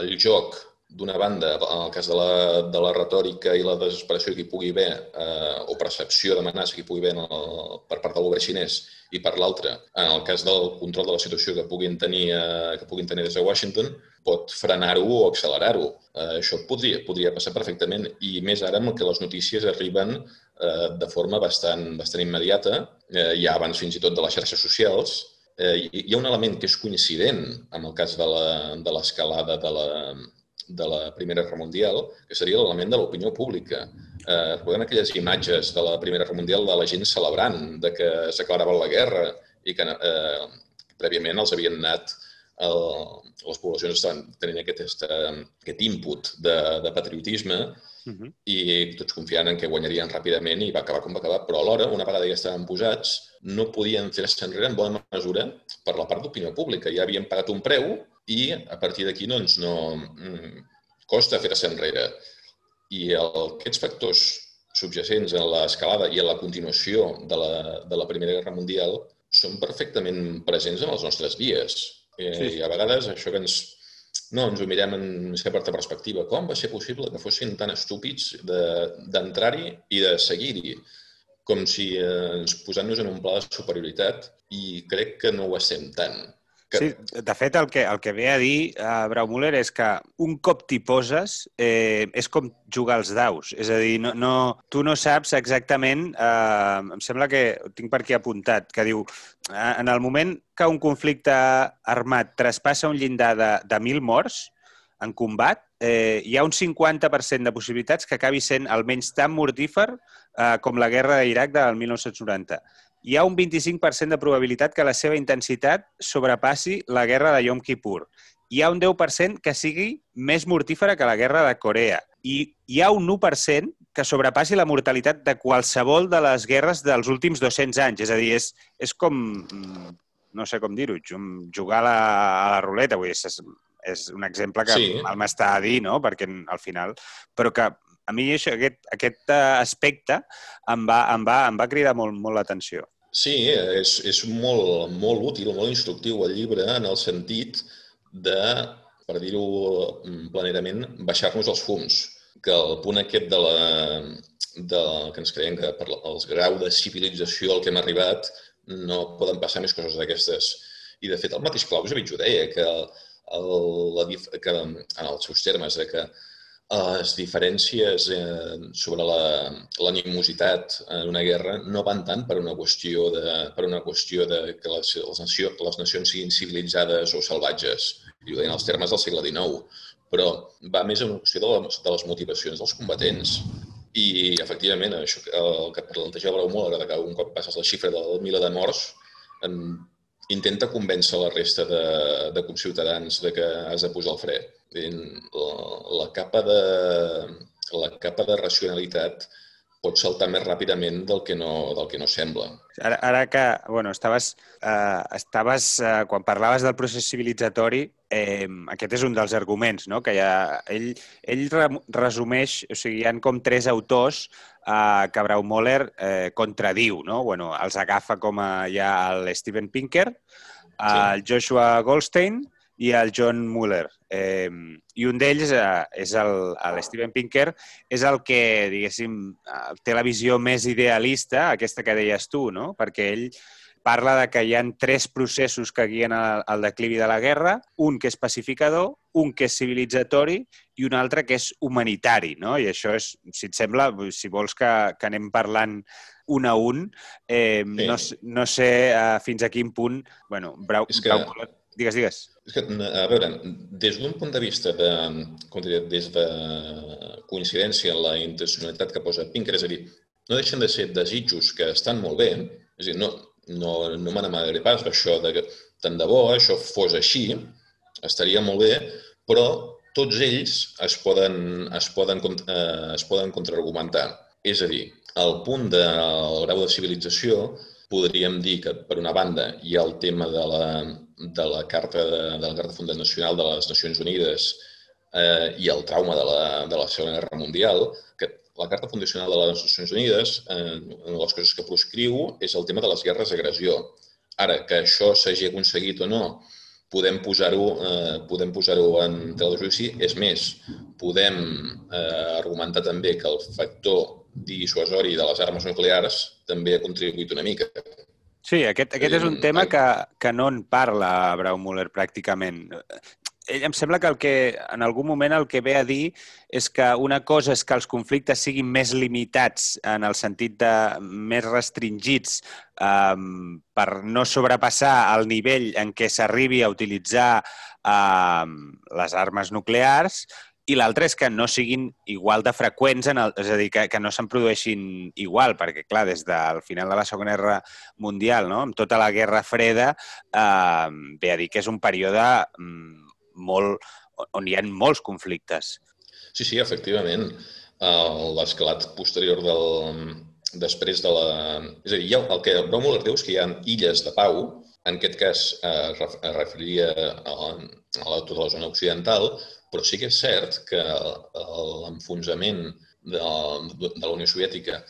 el joc d'una banda, en el cas de la, de la retòrica i la desesperació que hi pugui haver, eh, o percepció d'amenaça que hi pugui haver el, per part del govern xinès, i per l'altra, en el cas del control de la situació que puguin tenir, eh, que puguin tenir des de Washington, pot frenar-ho o accelerar-ho. Eh, això podria, podria passar perfectament, i més ara amb que les notícies arriben eh, de forma bastant, bastant immediata, eh, ja abans fins i tot de les xarxes socials, eh, hi ha un element que és coincident amb el cas de l'escalada de, la, de la Primera Guerra Mundial, que seria l'element de l'opinió pública. Eh, recordem aquelles imatges de la Primera Guerra Mundial de la gent celebrant de que s'aclarava la guerra i que eh, prèviament els havien anat el, les poblacions estaven tenint aquest, aquest input de, de patriotisme uh -huh. i tots confiant en que guanyarien ràpidament i va acabar com va acabar, però alhora, una vegada ja estaven posats, no podien fer-se enrere en bona mesura per la part d'opinió pública. Ja havien pagat un preu i a partir d'aquí doncs, no mm, costa fer-se enrere. I el, aquests factors subjacents en l'escalada i en la continuació de la, de la Primera Guerra Mundial són perfectament presents en els nostres dies. Eh, sí. I a vegades això que ens, no, ens ho mirem en certa perspectiva. Com va ser possible que fossin tan estúpids d'entrar-hi de, i de seguir-hi? Com si eh, ens posant-nos en un pla de superioritat i crec que no ho estem tant. Que... Sí, de fet, el que, el que ve a dir uh, Braumuller és que un cop t'hi poses eh, és com jugar als daus. És a dir, no, no, tu no saps exactament... Eh, em sembla que ho tinc per aquí apuntat, que diu eh, en el moment que un conflicte armat traspassa un llindar de, de mil morts en combat, eh, hi ha un 50% de possibilitats que acabi sent almenys tan mortífer eh, com la guerra d'Iraq del 1990 hi ha un 25% de probabilitat que la seva intensitat sobrepassi la guerra de Yom Kippur. Hi ha un 10% que sigui més mortífera que la guerra de Corea. I hi ha un 1% que sobrepassi la mortalitat de qualsevol de les guerres dels últims 200 anys. És a dir, és, és com, no sé com dir-ho, jugar a la, a la ruleta. Vull dir, és, és un exemple que sí. mal m'està a dir, no? Perquè al final... Però que a mi això, aquest, aquest aspecte em va, em va, em va cridar molt, molt l'atenció. Sí, és, és molt, molt útil, molt instructiu el llibre en el sentit de, per dir-ho planerament, baixar-nos els fums. Que el punt aquest de la, de, que ens creiem que per els grau de civilització al que hem arribat no poden passar més coses d'aquestes. I, de fet, el mateix Clausewitz ho deia, que, el, la, que en els seus termes, que les diferències eh, sobre l'animositat en una guerra no van tant per una qüestió de, per una qüestió de que les, les, nació, les nacions siguin civilitzades o salvatges, i ho deien els termes del segle XIX, però va més en una qüestió de les, de les motivacions dels combatents. I, efectivament, això, el que plantejava Brau de que un cop passes la xifra del miler de morts, en, intenta convèncer la resta de, de conciutadans de que has de posar el fre la, la, capa de, la capa de racionalitat pot saltar més ràpidament del que no, del que no sembla. Ara, ara que, bueno, estaves, eh, estaves eh, quan parlaves del procés civilitzatori, eh, aquest és un dels arguments, no? que ha, ell, ell re resumeix, o sigui, hi ha com tres autors eh, que Braumoller eh, contradiu, no? Bueno, els agafa com a, hi ha el Steven Pinker, el sí. Joshua Goldstein i el John Muller. Eh, I un d'ells eh, és el, el Steven Pinker, és el que, diguéssim, eh, té la visió més idealista, aquesta que deies tu, no? Perquè ell parla de que hi han tres processos que guien el, el declivi de la guerra, un que és pacificador, un que és civilitzatori i un altre que és humanitari, no? I això és, si et sembla, si vols que, que anem parlant un a un, eh, sí. no, no sé uh, fins a quin punt... Bueno, Brau, és que... Brau, digues, digues. És que, a veure, des d'un punt de vista de, com diria, des de coincidència en la intencionalitat que posa Pinker, és a dir, no deixen de ser desitjos que estan molt bé, és a dir, no, no, no me n'amagaré pas això de que tant de bo això fos així, estaria molt bé, però tots ells es poden, es poden, eh, es poden contraargumentar. És a dir, el punt del grau de civilització podríem dir que, per una banda, hi ha el tema de la, de la Carta, de, de la Carta Fundacional de les Nacions Unides eh, i el trauma de la, de la Segona Guerra Mundial, que la Carta Fundacional de les Nacions Unides, eh, una de les coses que proscriu és el tema de les guerres d'agressió. Ara, que això s'hagi aconseguit o no, podem posar-ho eh, podem posar-ho en tela de judici. És més, podem eh, argumentar també que el factor dissuasori de les armes nuclears també ha contribuït una mica. Sí, aquest, aquest és un tema que, que no en parla Braumuller pràcticament. Ell em sembla que, el que en algun moment el que ve a dir és que una cosa és que els conflictes siguin més limitats en el sentit de més restringits um, per no sobrepassar el nivell en què s'arribi a utilitzar um, les armes nuclears i l'altre és que no siguin igual de freqüents, en el, és a dir, que, que no se'n produeixin igual, perquè, clar, des del final de la Segona Guerra Mundial, no? amb tota la Guerra Freda, eh, ve a dir que és un període mm, molt, on hi ha molts conflictes. Sí, sí, efectivament. L'esclat posterior del, després de la... És a dir, ha, el que Bromul diu és que hi ha illes de pau, en aquest cas eh, es referiria a, a la, tota la zona occidental, però sí que és cert que l'enfonsament de, de la Unió Soviètica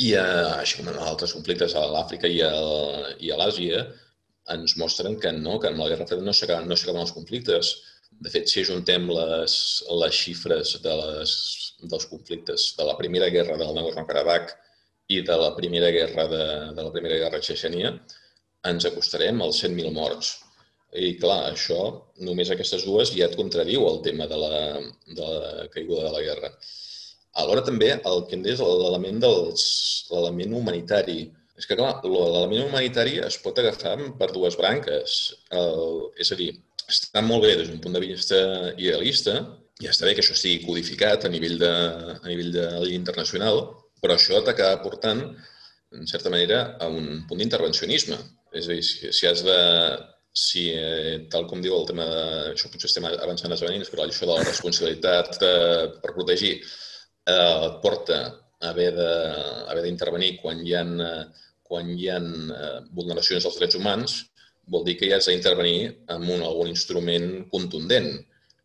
i a, així com en altres conflictes a l'Àfrica i a, i a l'Àsia ens mostren que no, que amb la Guerra Freda no s'acaben no els conflictes. De fet, si ajuntem les, les xifres de les, dels conflictes de la Primera Guerra del Nagorno-Karabakh i de la Primera Guerra de, de la Primera Guerra Txetxènia, ens acostarem als 100.000 morts. I clar, això, només aquestes dues ja et contradiu el tema de la, de la caiguda de la guerra. Alhora també el que hem dit l'element l'element humanitari. És que, clar, l'element humanitari es pot agafar per dues branques. El, és a dir, està molt bé des d'un punt de vista idealista, i està bé que això sigui codificat a nivell de, a nivell de llei internacional, però això t'acaba portant, en certa manera, a un punt d'intervencionisme. És a dir, si, si has de si, eh, tal com diu el tema de... Això potser estem avançant esdeveniments, però això de la responsabilitat de, per protegir eh, et porta a haver d'intervenir quan hi ha, quan hi ha eh, vulneracions dels drets humans, vol dir que ja has d'intervenir amb un, algun instrument contundent.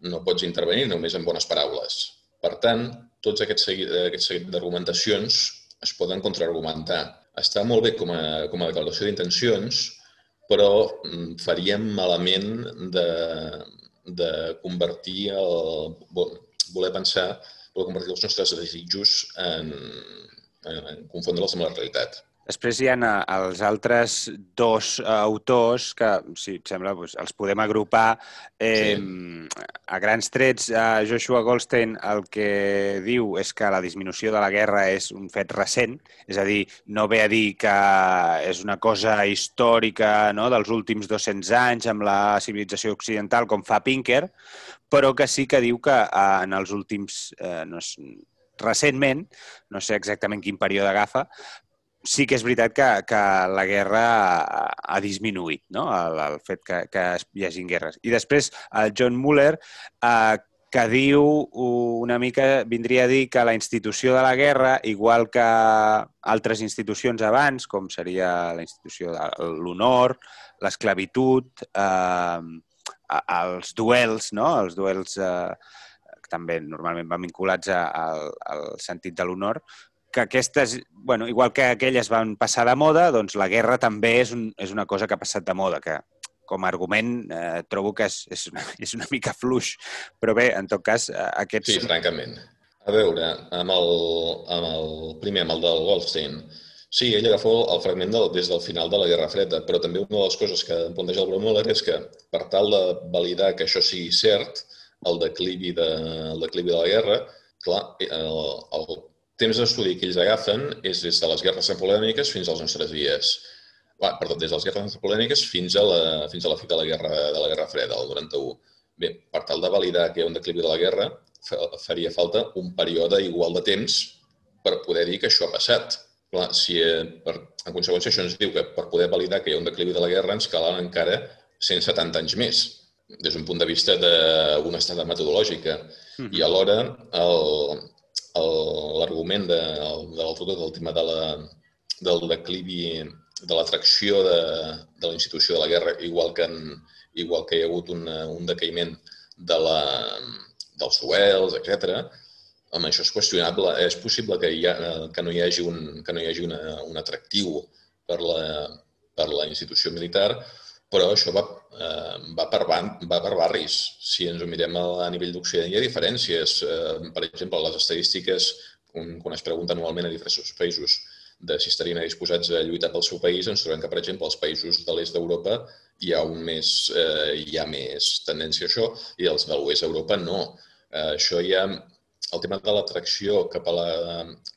No pots intervenir només amb bones paraules. Per tant, tots aquests seguit, aquests seguit d'argumentacions es poden contraargumentar. Està molt bé com a, com a declaració d'intencions, però mm, faríem malament de, de convertir el, voler pensar, voler convertir els nostres desitjos en, en, en confondre'ls amb la realitat. Després hi ha eh, els altres dos eh, autors que, si et sembla, doncs, els podem agrupar eh, sí. a grans trets. Eh, Joshua Goldstein el que diu és que la disminució de la guerra és un fet recent, és a dir, no ve a dir que és una cosa històrica no, dels últims 200 anys amb la civilització occidental, com fa Pinker, però que sí que diu que eh, en els últims... Eh, no, recentment, no sé exactament quin període agafa, sí que és veritat que, que la guerra ha, ha disminuït, no? el, el fet que, que hi hagin guerres. I després el John Muller, eh, que diu una mica, vindria a dir que la institució de la guerra, igual que altres institucions abans, com seria la institució de l'honor, l'esclavitud, eh, els duels, no? els duels eh, també normalment van vinculats a, a, al sentit de l'honor, que aquestes, bueno, igual que aquelles van passar de moda, doncs la guerra també és, un, és una cosa que ha passat de moda, que com a argument eh, trobo que és, és, una, [laughs] és una mica fluix, però bé, en tot cas, eh, aquests... Sí, francament. A veure, amb el, amb el primer, amb el del Goldstein, sí, ell agafa el fragment del, des del final de la Guerra Freda, però també una de les coses que em planteja el Bromüller és que, per tal de validar que això sigui cert, el declivi de, el declivi de la guerra, clar, el, el temps d'estudi que ells agafen és des de les guerres napolèmiques fins als nostres dies va, perdó, des de les guerres napoleòniques fins a la, fins a la fi de la Guerra, de la Guerra Freda, el 91. Bé, per tal de validar que hi ha un declivi de la guerra, faria falta un període igual de temps per poder dir que això ha passat. Clar, si, eh, per, en conseqüència, això ens diu que per poder validar que hi ha un declivi de la guerra ens calen encara 170 anys més, des d'un punt de vista d'una estada metodològica. Mm -hmm. I alhora, l'argument de, de l'altre tot, el tema de la, del declivi de l'atracció de, de la institució de la guerra, igual que, en, igual que hi ha hagut un, un decaïment de la, dels duels, etc. Home, això és qüestionable. És possible que, hi ha, que no hi hagi un, que no hi hagi una, un atractiu per la, per la institució militar, però això va, eh, va, per, va per barris. Si ens ho mirem a, a nivell d'Occident, hi ha diferències. Eh, per exemple, les estadístiques, quan es pregunta anualment a diferents països de si estarien disposats a lluitar pel seu país, ens trobem que, per exemple, als països de l'est d'Europa hi ha, un més, eh, hi ha més tendència a això i els de l'oest d'Europa no. Eh, això hi ha el tema de l'atracció cap, a la,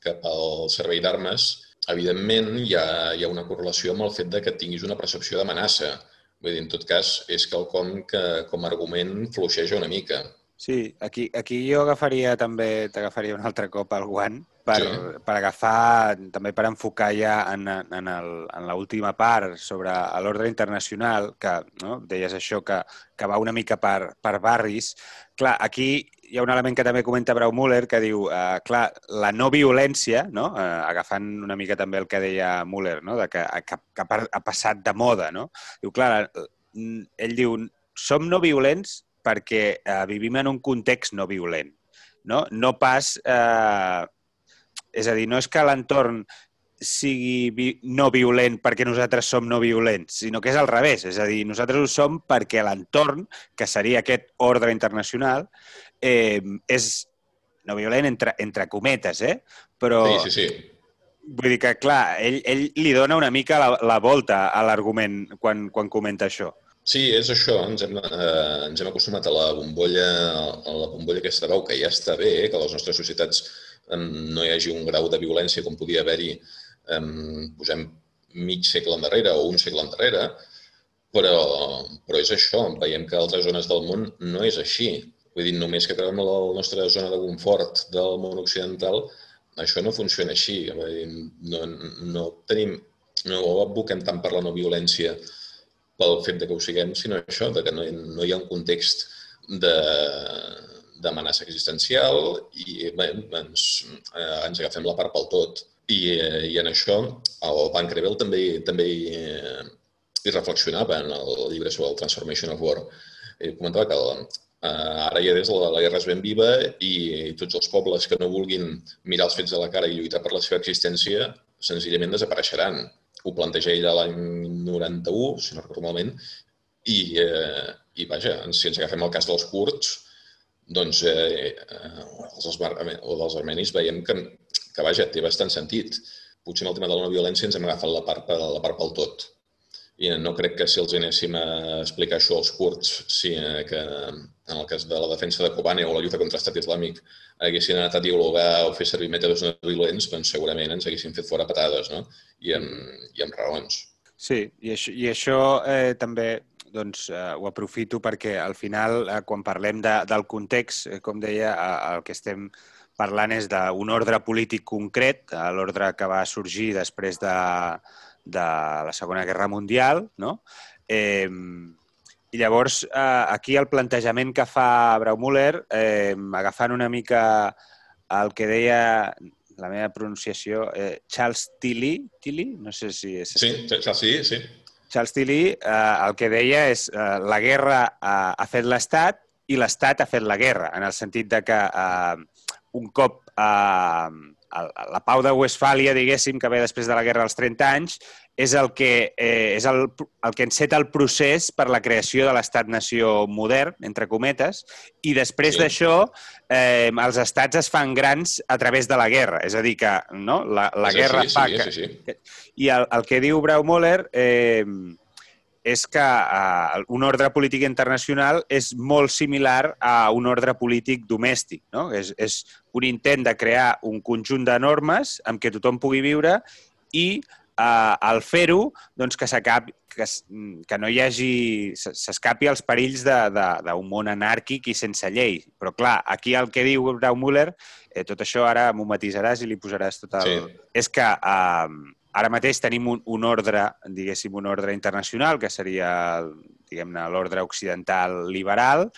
cap al servei d'armes, evidentment hi ha, hi ha una correlació amb el fet de que tinguis una percepció d'amenaça. Vull dir, en tot cas, és quelcom que com a argument fluixeja una mica. Sí, aquí, aquí jo agafaria també, t'agafaria un altre cop el guant per, sí. per agafar, també per enfocar ja en, en, el, en l'última part sobre l'ordre internacional, que no, deies això, que, que va una mica per, per barris. Clar, aquí hi ha un element que també comenta Brau Müller que diu, eh, clar, la no violència, no? eh, agafant una mica també el que deia Müller, no? de que, que, que ha passat de moda. No? Diu, clar, ell diu, som no violents perquè eh, vivim en un context no violent. No, no pas eh, és a dir, no és que l'entorn sigui vi no violent perquè nosaltres som no violents, sinó que és al revés. És a dir, nosaltres ho som perquè l'entorn, que seria aquest ordre internacional, eh, és no violent entre, entre cometes, eh? Però... Sí, sí, sí. Vull dir que, clar, ell, ell li dona una mica la, la volta a l'argument quan, quan comenta això. Sí, és això. Ens hem, eh, ens hem acostumat a la bombolla, a la bombolla aquesta veu, que ja està bé, eh, que les nostres societats no hi hagi un grau de violència com podia haver-hi, posem, mig segle endarrere o un segle endarrere, però, però és això. Veiem que a altres zones del món no és així. Vull dir, només que acabem la nostra zona de confort del món occidental, això no funciona així. Dir, no, no tenim, no advoquem tant per la no violència pel fet de que ho siguem, sinó això, de que no, no hi ha un context de, d'amenaça existencial i bé, ens, eh, ens agafem la part pel tot. I, eh, i en això el Van Crevel també, també hi, eh, hi reflexionava en el llibre sobre el Transformation of War. I comentava que eh, ara ja des de la, la guerra és ben viva i tots els pobles que no vulguin mirar els fets de la cara i lluitar per la seva existència senzillament desapareixeran. Ho planteja ell l'any 91, si no recordo malament, i, eh, i vaja, si ens agafem el cas dels kurds, doncs, eh, eh, els, o dels armenis veiem que, que vaja, té bastant sentit. Potser en el tema de la no violència ens hem agafat la part, la part pel tot. I no crec que si els anéssim a explicar això als kurds, si, eh, que en el cas de la defensa de Kobane o la lluita contra l'estat islàmic haguessin anat a dialogar o fer servir mètodes no violents, doncs segurament ens haguessin fet fora patades, no? I amb, i amb raons. Sí, i això, i això eh, també doncs eh, ho aprofito perquè al final, eh, quan parlem de, del context, eh, com deia, eh, el que estem parlant és d'un ordre polític concret, l'ordre que va sorgir després de, de la Segona Guerra Mundial, no? Eh, I llavors, eh, aquí el plantejament que fa Braumuller, eh, agafant una mica el que deia la meva pronunciació, eh, Charles Tilly, Tilly, no sé si és... Sí, Charles Tilly, sí. Charles Tilly eh, el que deia és eh, la guerra eh, ha fet l'Estat i l'Estat ha fet la guerra, en el sentit de que eh, un cop eh, la pau de Westfàlia, diguéssim, que ve després de la Guerra dels 30 anys, és el que, eh, és el, el que enceta el procés per la creació de l'estat-nació modern, entre cometes, i després sí. d'això eh, els estats es fan grans a través de la guerra. És a dir, que no? la, la guerra sí, fa sí. Sí, sí. I el, el que diu Braumoller eh, és que eh, un ordre polític internacional és molt similar a un ordre polític domèstic. No? És, és un intent de crear un conjunt de normes amb què tothom pugui viure i eh, al fer-ho doncs, que, que, que no hi hagi s'escapi als perills d'un món anàrquic i sense llei. Però clar, aquí el que diu Grau Müller, eh, tot això ara m'ho matisaràs i li posaràs tot el... Sí. És que eh, Ara mateix tenim un, un ordre, diguéssim, un ordre internacional, que seria, diguem-ne, l'ordre occidental liberal,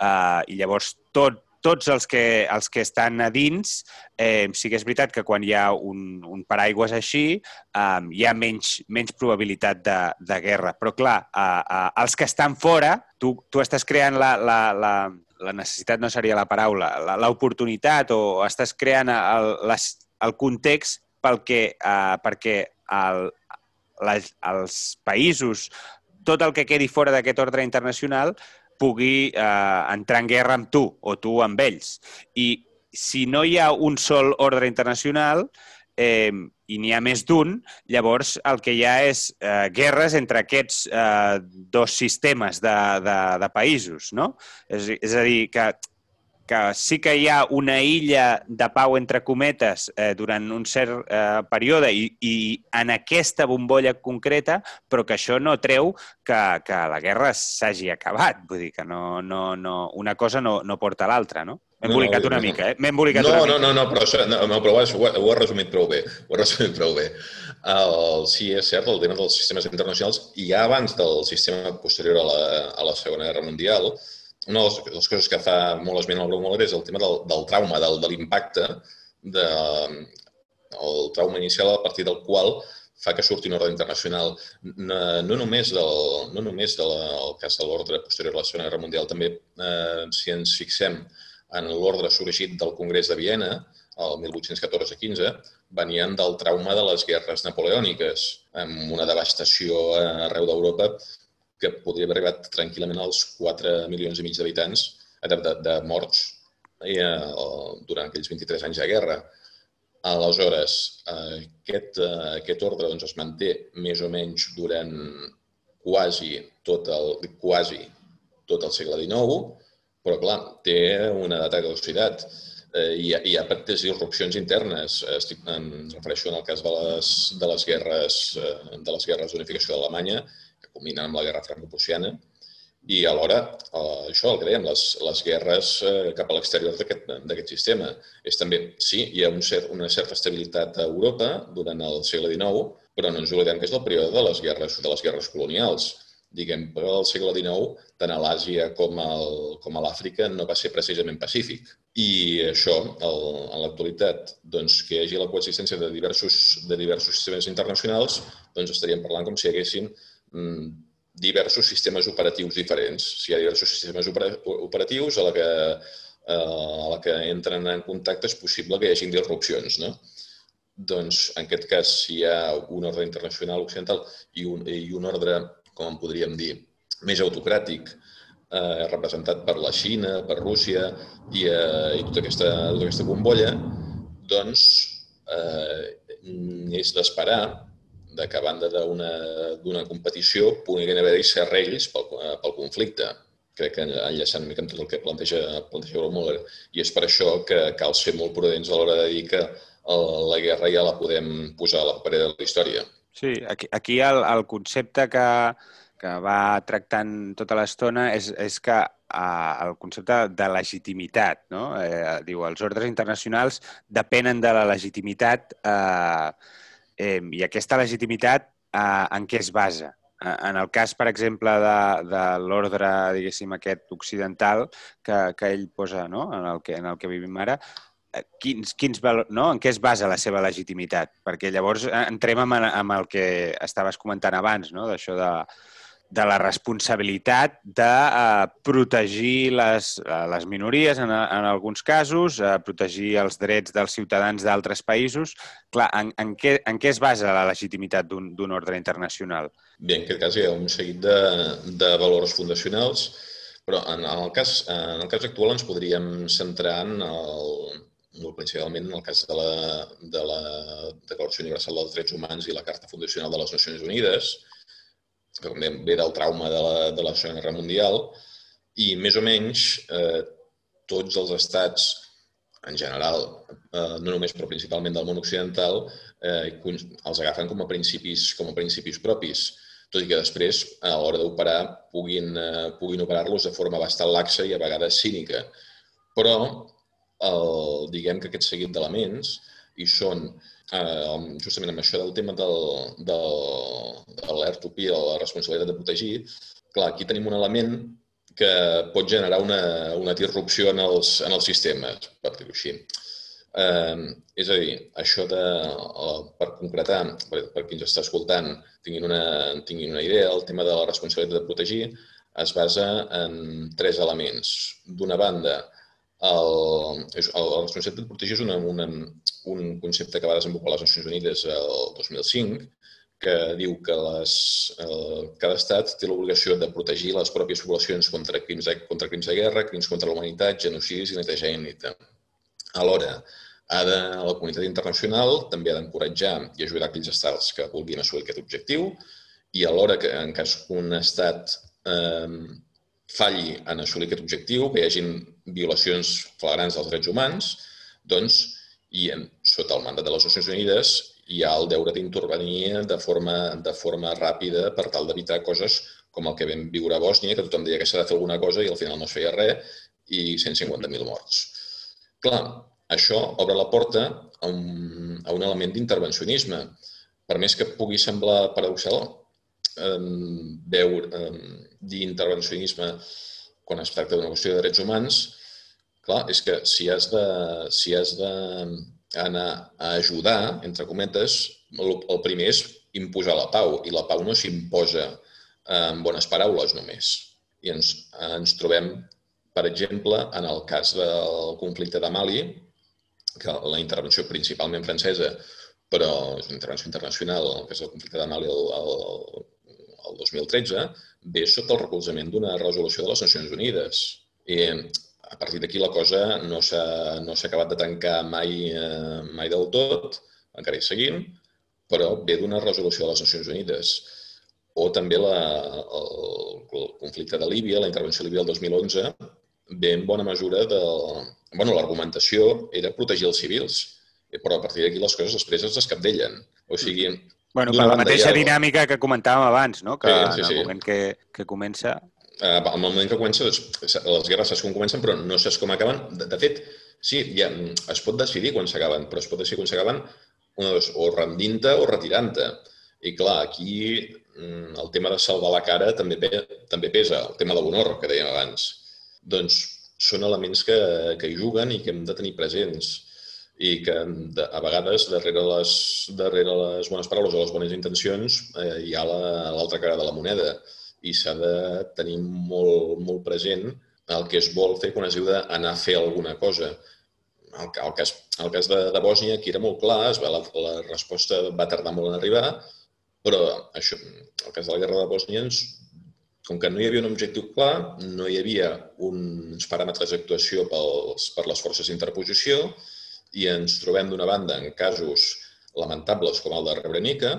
eh, i llavors tot, tots els que, els que estan a dins, eh, sí que és veritat que quan hi ha un, un paraigües així, eh, hi ha menys, menys probabilitat de, de guerra. Però, clar, eh, eh, els que estan fora, tu, tu estàs creant la, la, la, la necessitat no seria la paraula, l'oportunitat o estàs creant el, les, el context pel que, eh, perquè el, les, els països, tot el que quedi fora d'aquest ordre internacional, pugui eh, entrar en guerra amb tu o tu amb ells. I si no hi ha un sol ordre internacional eh, i n'hi ha més d'un, llavors el que hi ha és eh, guerres entre aquests eh, dos sistemes de, de, de països, no? És, és a dir, que que sí que hi ha una illa de pau entre cometes eh, durant un cert eh, període i, i en aquesta bombolla concreta, però que això no treu que, que la guerra s'hagi acabat. Vull dir que no, no, no, una cosa no, no porta a l'altra, no? M'he embolicat no, una no, mica, eh? M'he embolicat no, una no, mica. No, no, però, això, no, no, però ho, has, ho has resumit prou bé. Ho has resumit prou bé. El, sí, és cert, el tema dels sistemes internacionals, i ja abans del sistema posterior a la, a la Segona Guerra Mundial, una de les, coses que fa molt esment el Brau Moller és el tema del, del trauma, del, de l'impacte, de, el trauma inicial a partir del qual fa que surti un ordre internacional, no, no només del, no només del el cas de l'ordre posterior a la Segona Guerra Mundial, també eh, si ens fixem en l'ordre sorgit del Congrés de Viena, el 1814-15, venien del trauma de les guerres napoleòniques, amb una devastació arreu d'Europa que podria haver arribat tranquil·lament als 4 milions i mig d'habitants de, de, de morts eh, durant aquells 23 anys de guerra. Aleshores, eh, aquest, aquest ordre doncs, es manté més o menys durant quasi tot el, quasi tot el segle XIX, però, clar, té una data de caducitat eh, hi, ha, hi ha petites disrupcions internes. Estic, em refereixo en el cas de les, de les guerres eh, de les guerres d'unificació d'Alemanya, culminen amb la guerra franco-prussiana, i alhora, eh, això el que dèiem, les, les guerres eh, cap a l'exterior d'aquest sistema. És també, sí, hi ha un cert, una certa estabilitat a Europa durant el segle XIX, però no ens oblidem que és el període de les guerres, de les guerres colonials. Diguem, però el segle XIX, tant a l'Àsia com, al, com a l'Àfrica, no va ser precisament pacífic. I això, el, en l'actualitat, doncs, que hi hagi la coexistència de diversos, de diversos sistemes internacionals, doncs estaríem parlant com si haguessin diversos sistemes operatius diferents. Si hi ha diversos sistemes operatius a la que, eh, a la que entren en contacte és possible que hi hagi disrupcions. No? Doncs, en aquest cas, si hi ha un ordre internacional occidental i un, i un ordre, com en podríem dir, més autocràtic, eh, representat per la Xina, per Rússia i, eh, i tota, aquesta, tota aquesta bombolla, doncs eh, és d'esperar de que a banda d'una competició puguin haver-hi serrells pel, pel conflicte. Crec que enllaçant una mica amb tot el que planteja, planteja Muller. I és per això que cal ser molt prudents a l'hora de dir que la guerra ja la podem posar a la paperera de la història. Sí, aquí, aquí el, el concepte que, que va tractant tota l'estona és, és que eh, el concepte de legitimitat, no? Eh, diu, els ordres internacionals depenen de la legitimitat eh, Eh, I aquesta legitimitat eh, en què es basa? en el cas, per exemple, de, de l'ordre, diguéssim, aquest occidental que, que ell posa no? en, el que, en el que vivim ara, eh, quins, quins valor, no? en què es basa la seva legitimitat? Perquè llavors eh, entrem amb, amb el que estaves comentant abans, no? d'això de, de la responsabilitat de eh, protegir les, eh, les minories en, en alguns casos, eh, protegir els drets dels ciutadans d'altres països. Clar, en, en, què, en què es basa la legitimitat d'un ordre internacional? Bé, en aquest cas hi ha un seguit de, de valors fundacionals, però en, en, el cas, en el cas actual ens podríem centrar en el, principalment en el cas de la, de la Declaració Universal dels Drets Humans i la Carta Fundacional de les Nacions Unides, que també ve del trauma de la, de la Segona Guerra Mundial, i més o menys eh, tots els estats en general, eh, no només però principalment del món occidental, eh, els agafen com a principis, com a principis propis, tot i que després, a l'hora d'operar, puguin, eh, puguin operar-los de forma bastant laxa i a vegades cínica. Però, el, diguem que aquest seguit d'elements hi són eh, justament amb això del tema del, del, de l'R2P, de la responsabilitat de protegir, clar, aquí tenim un element que pot generar una, una disrupció en els, en els sistemes, per dir-ho així. Eh, és a dir, això de, per concretar, per, per qui ens està escoltant, tinguin una, tinguin una idea, el tema de la responsabilitat de protegir es basa en tres elements. D'una banda, el, el, el concepte de protegir és una, una, un concepte que va desenvolupar les Nacions Unides el 2005, que diu que les, el, cada estat té l'obligació de protegir les pròpies poblacions contra crims, contra crims de guerra, crims contra la humanitat, genocidis i neteja ètnica. Alhora, ha de, la comunitat internacional també ha d'encoratjar i ajudar aquells estats que vulguin assolir aquest objectiu i alhora que en cas que un estat eh, falli en assolir aquest objectiu, que hi hagin violacions flagrants dels drets humans, doncs, i en, sota el mandat de les Nacions Unides hi ha el deure d'intervenir de forma, de forma ràpida per tal d'evitar coses com el que vam viure a Bòsnia, que tothom deia que s'ha de fer alguna cosa i al final no es feia res, i 150.000 morts. Clar, això obre la porta a un, a un element d'intervencionisme. Per més que pugui semblar paradoxal, eh, veure, eh, dir intervencionisme quan es tracta d'una qüestió de drets humans, clar, és que si has de, si has de anar a ajudar, entre cometes, el, el primer és imposar la pau, i la pau no s'imposa amb bones paraules només. I ens, ens trobem, per exemple, en el cas del conflicte de Mali, que la intervenció principalment francesa, però és una intervenció internacional, en el cas del conflicte de Mali el, el, el 2013, ve sota el recolzament d'una resolució de les Nacions Unides. I a partir d'aquí la cosa no s'ha no acabat de tancar mai, eh, mai del tot, encara hi seguim, però ve d'una resolució de les Nacions Unides. O també la, el, el conflicte de Líbia, la intervenció a Líbia del 2011, ve en bona mesura de... Bueno, l'argumentació era protegir els civils, però a partir d'aquí les coses després es descapdellen. O sigui, Bueno, per la mateixa ha... dinàmica que comentàvem abans, no? que sí, sí, sí. en el moment que, que comença... Uh, en el moment que comença, doncs, les guerres saps com comencen, però no saps com acaben. De, de fet, sí, ja, es pot decidir quan s'acaben, però es pot decidir quan s'acaben o rendint-te o retirant-te. I clar, aquí mm, el tema de salvar la cara també, també pesa, el tema de l'honor que dèiem abans. Doncs són elements que, que hi juguen i que hem de tenir presents i que a vegades darrere les, darrere les bones paraules o les bones intencions eh, hi ha l'altra la, cara de la moneda i s'ha de tenir molt, molt present el que es vol fer quan es diu d'anar a fer alguna cosa. El, el cas, el cas de, de Bòsnia aquí era molt clar, es va, la, la resposta va tardar molt en arribar, però això, el cas de la guerra de Bòsnia, ens, com que no hi havia un objectiu clar, no hi havia uns paràmetres d'actuació per les forces d'interposició, i ens trobem d'una banda en casos lamentables com el de Rebrenica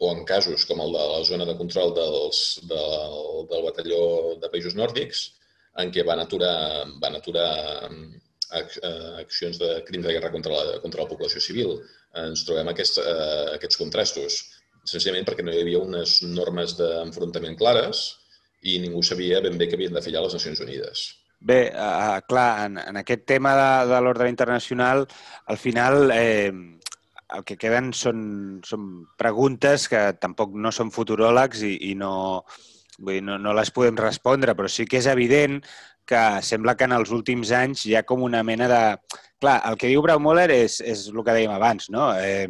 o en casos com el de la zona de control dels, del, del batalló de països nòrdics, en què van aturar, van aturar eh, accions de crims de guerra contra la, contra la població civil. Ens trobem aquests, eh, aquests contrastos, senzillament perquè no hi havia unes normes d'enfrontament clares i ningú sabia ben bé què havien de fer les Nacions Unides. Bé, uh, clar, en, en aquest tema de, de l'ordre internacional, al final, eh, el que queden són, són preguntes que tampoc no són futuròlegs i, i no, vull dir, no, no les podem respondre, però sí que és evident que sembla que en els últims anys hi ha com una mena de... Clar, el que diu Braumüller és, és el que dèiem abans, no? Eh,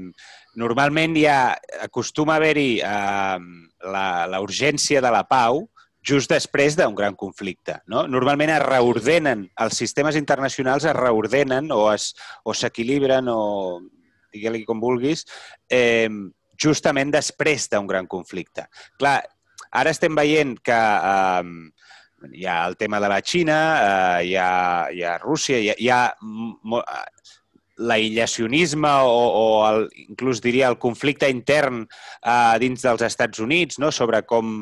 normalment ha, acostuma a haver-hi eh, la, la urgència de la pau, just després d'un gran conflicte. No? Normalment es reordenen, els sistemes internacionals es reordenen o s'equilibren o, o digue-li com vulguis, eh, justament després d'un gran conflicte. Clar, ara estem veient que eh, hi ha el tema de la Xina, eh, hi, ha, hi ha Rússia, hi ha, hi ha l'aïllacionisme o, o el, inclús diria el conflicte intern eh, dins dels Estats Units no? sobre com,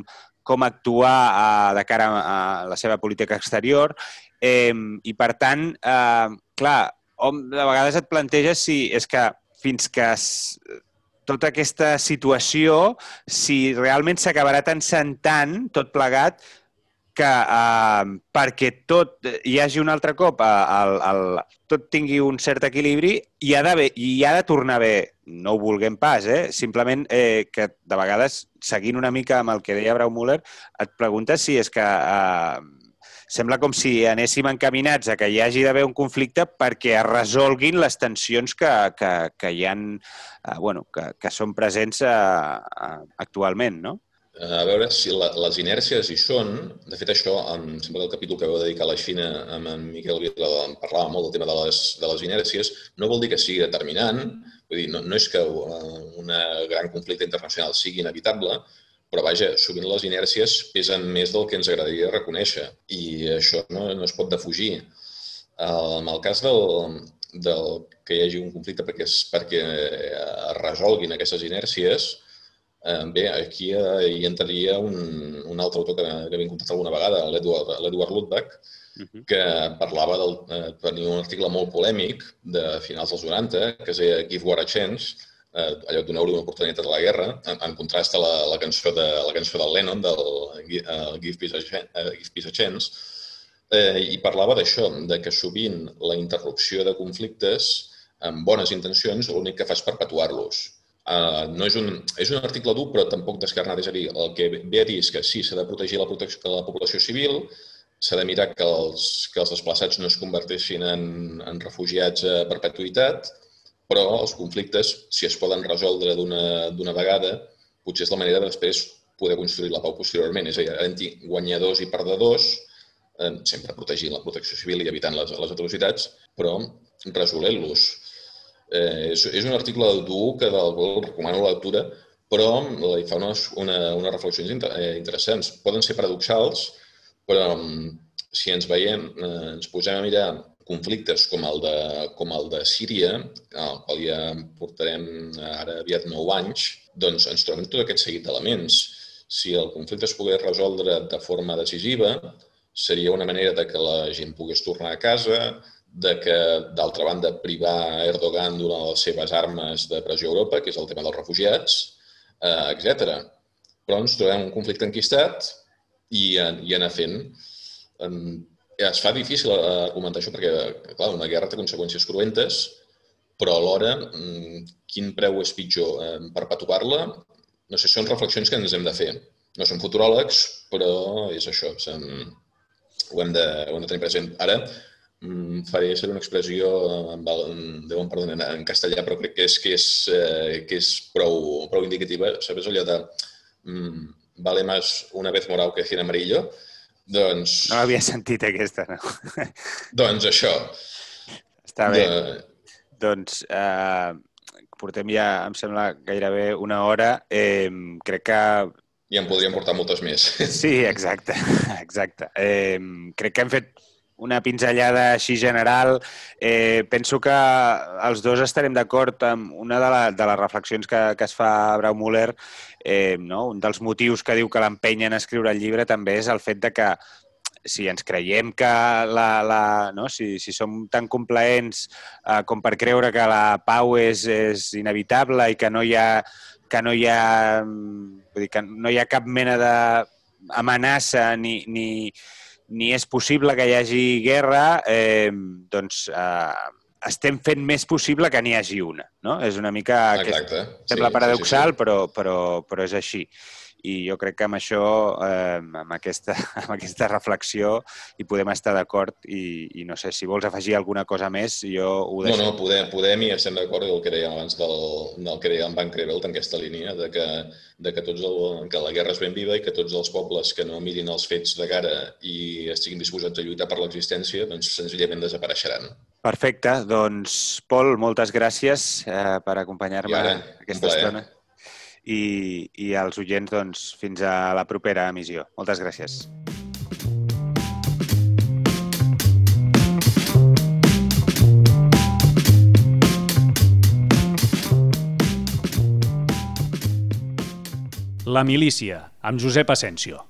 com actuar eh, de cara a, la seva política exterior. Eh, I, per tant, eh, clar, hom, de vegades et planteges si és que fins que es, tota aquesta situació, si realment s'acabarà tensant tant, tot plegat, que eh, perquè tot hi hagi un altre cop, eh, el, el, tot tingui un cert equilibri, hi ha, de, hi ha de tornar bé, no ho vulguem pas, eh? simplement eh, que de vegades, seguint una mica amb el que deia Brau Müller, et preguntes si és que eh, sembla com si anéssim encaminats a que hi hagi d'haver un conflicte perquè es resolguin les tensions que, que, que hi han, eh, bueno, que, que són presents eh, eh, actualment, no? A veure si la, les inèrcies hi són. De fet, això, em sembla que el capítol que vau dedicar a la Xina amb en Miquel Vila parlava molt del tema de les, de les inèrcies. No vol dir que sigui determinant, vull dir, no, no és que uh, un gran conflicte internacional sigui inevitable, però vaja, sovint les inèrcies pesen més del que ens agradaria reconèixer i això no, no es pot defugir. Uh, en el cas del, del que hi hagi un conflicte perquè, perquè es resolguin aquestes inèrcies, Eh, bé, aquí eh, hi entraria un, un altre autor que, que havia contactat alguna vegada, l'Edward Ludwig, uh -huh. que parlava del, eh, tenia un article molt polèmic de finals dels 90, que es deia Give War a Chance, eh, allò donar-li una oportunitat a la guerra, en, en contrast a la, la, cançó de, la cançó del Lennon, del uh, Give, Peace a, uh, Give Peace a Chance, eh, i parlava d'això, de que sovint la interrupció de conflictes amb bones intencions l'únic que fa és perpetuar-los Uh, no és un, és un article dur, però tampoc descarnat. És a dir, el que ve a dir és que sí, s'ha de protegir la, protecció, la població civil, s'ha de mirar que els, que els desplaçats no es converteixin en, en refugiats a perpetuïtat, però els conflictes, si es poden resoldre d'una vegada, potser és la manera de després poder construir la pau posteriorment. És a dir, havent guanyadors i perdedors, eh, sempre protegint la protecció civil i evitant les, les atrocitats, però resolent-los. Eh, és, és un article dur que del qual recomano la lectura, però hi fa unes, una, unes reflexions inter, eh, interessants. Poden ser paradoxals, però mm, si ens veiem, eh, ens posem a mirar conflictes com el de, com el de Síria, al qual ja portarem ara aviat 9 anys, doncs ens trobem tot aquest seguit d'elements. Si el conflicte es pogués resoldre de forma decisiva, seria una manera de que la gent pogués tornar a casa, de que, d'altra banda, privar Erdogan d'una de les seves armes de pressió a Europa, que és el tema dels refugiats, eh, etc. Però ens trobem un conflicte enquistat i, i anar fent. Es fa difícil eh, argumentar això perquè, clar, una guerra té conseqüències cruentes, però alhora, mm, quin preu és pitjor? Eh, perpetuar-la? No sé, són reflexions que ens hem de fer. No som futuròlegs, però és això. Ho hem de, ho hem de tenir present. Ara, Faria ser una expressió, em deuen perdonar en castellà, però crec que és, que és, eh, que és prou, prou indicativa. Sabes allò de mm, vale más una vez morado que cien amarillo? Doncs... No havia sentit aquesta, no? [laughs] doncs això. Està bé. De... Doncs eh, portem ja, em sembla, gairebé una hora. Eh, crec que i en podríem portar moltes més. Sí, exacte, [laughs] exacte. Eh, crec que hem fet una pinzellada així general. Eh, penso que els dos estarem d'acord amb una de, la, de les reflexions que, que es fa a Brau Müller. Eh, no? Un dels motius que diu que l'empenyen a escriure el llibre també és el fet de que si ens creiem que la, la, no? si, si som tan complaents eh, com per creure que la pau és, és inevitable i que no hi ha, que no hi ha, vull dir, que no hi ha cap mena d'amenaça ni, ni, ni és possible que hi hagi guerra, eh, doncs eh, estem fent més possible que n'hi hagi una. No? És una mica... Exacte. Que sembla sí, paradoxal, sí, sí. Però, però, però és així i jo crec que amb això, eh, amb, aquesta, [laughs] amb aquesta reflexió, hi podem estar d'acord i, i no sé, si vols afegir alguna cosa més, jo ho deixo. No, no, podem, podem i estem d'acord amb el que dèiem abans del, del que dèiem Van Crevelt en aquesta línia, de que, de que, tots el, que la guerra és ben viva i que tots els pobles que no mirin els fets de cara i estiguin disposats a lluitar per l'existència, doncs senzillament desapareixeran. Perfecte, doncs Pol, moltes gràcies eh, per acompanyar-me aquesta estona i, i als oients doncs, fins a la propera emissió. Moltes gràcies. La milícia, amb Josep Asensio.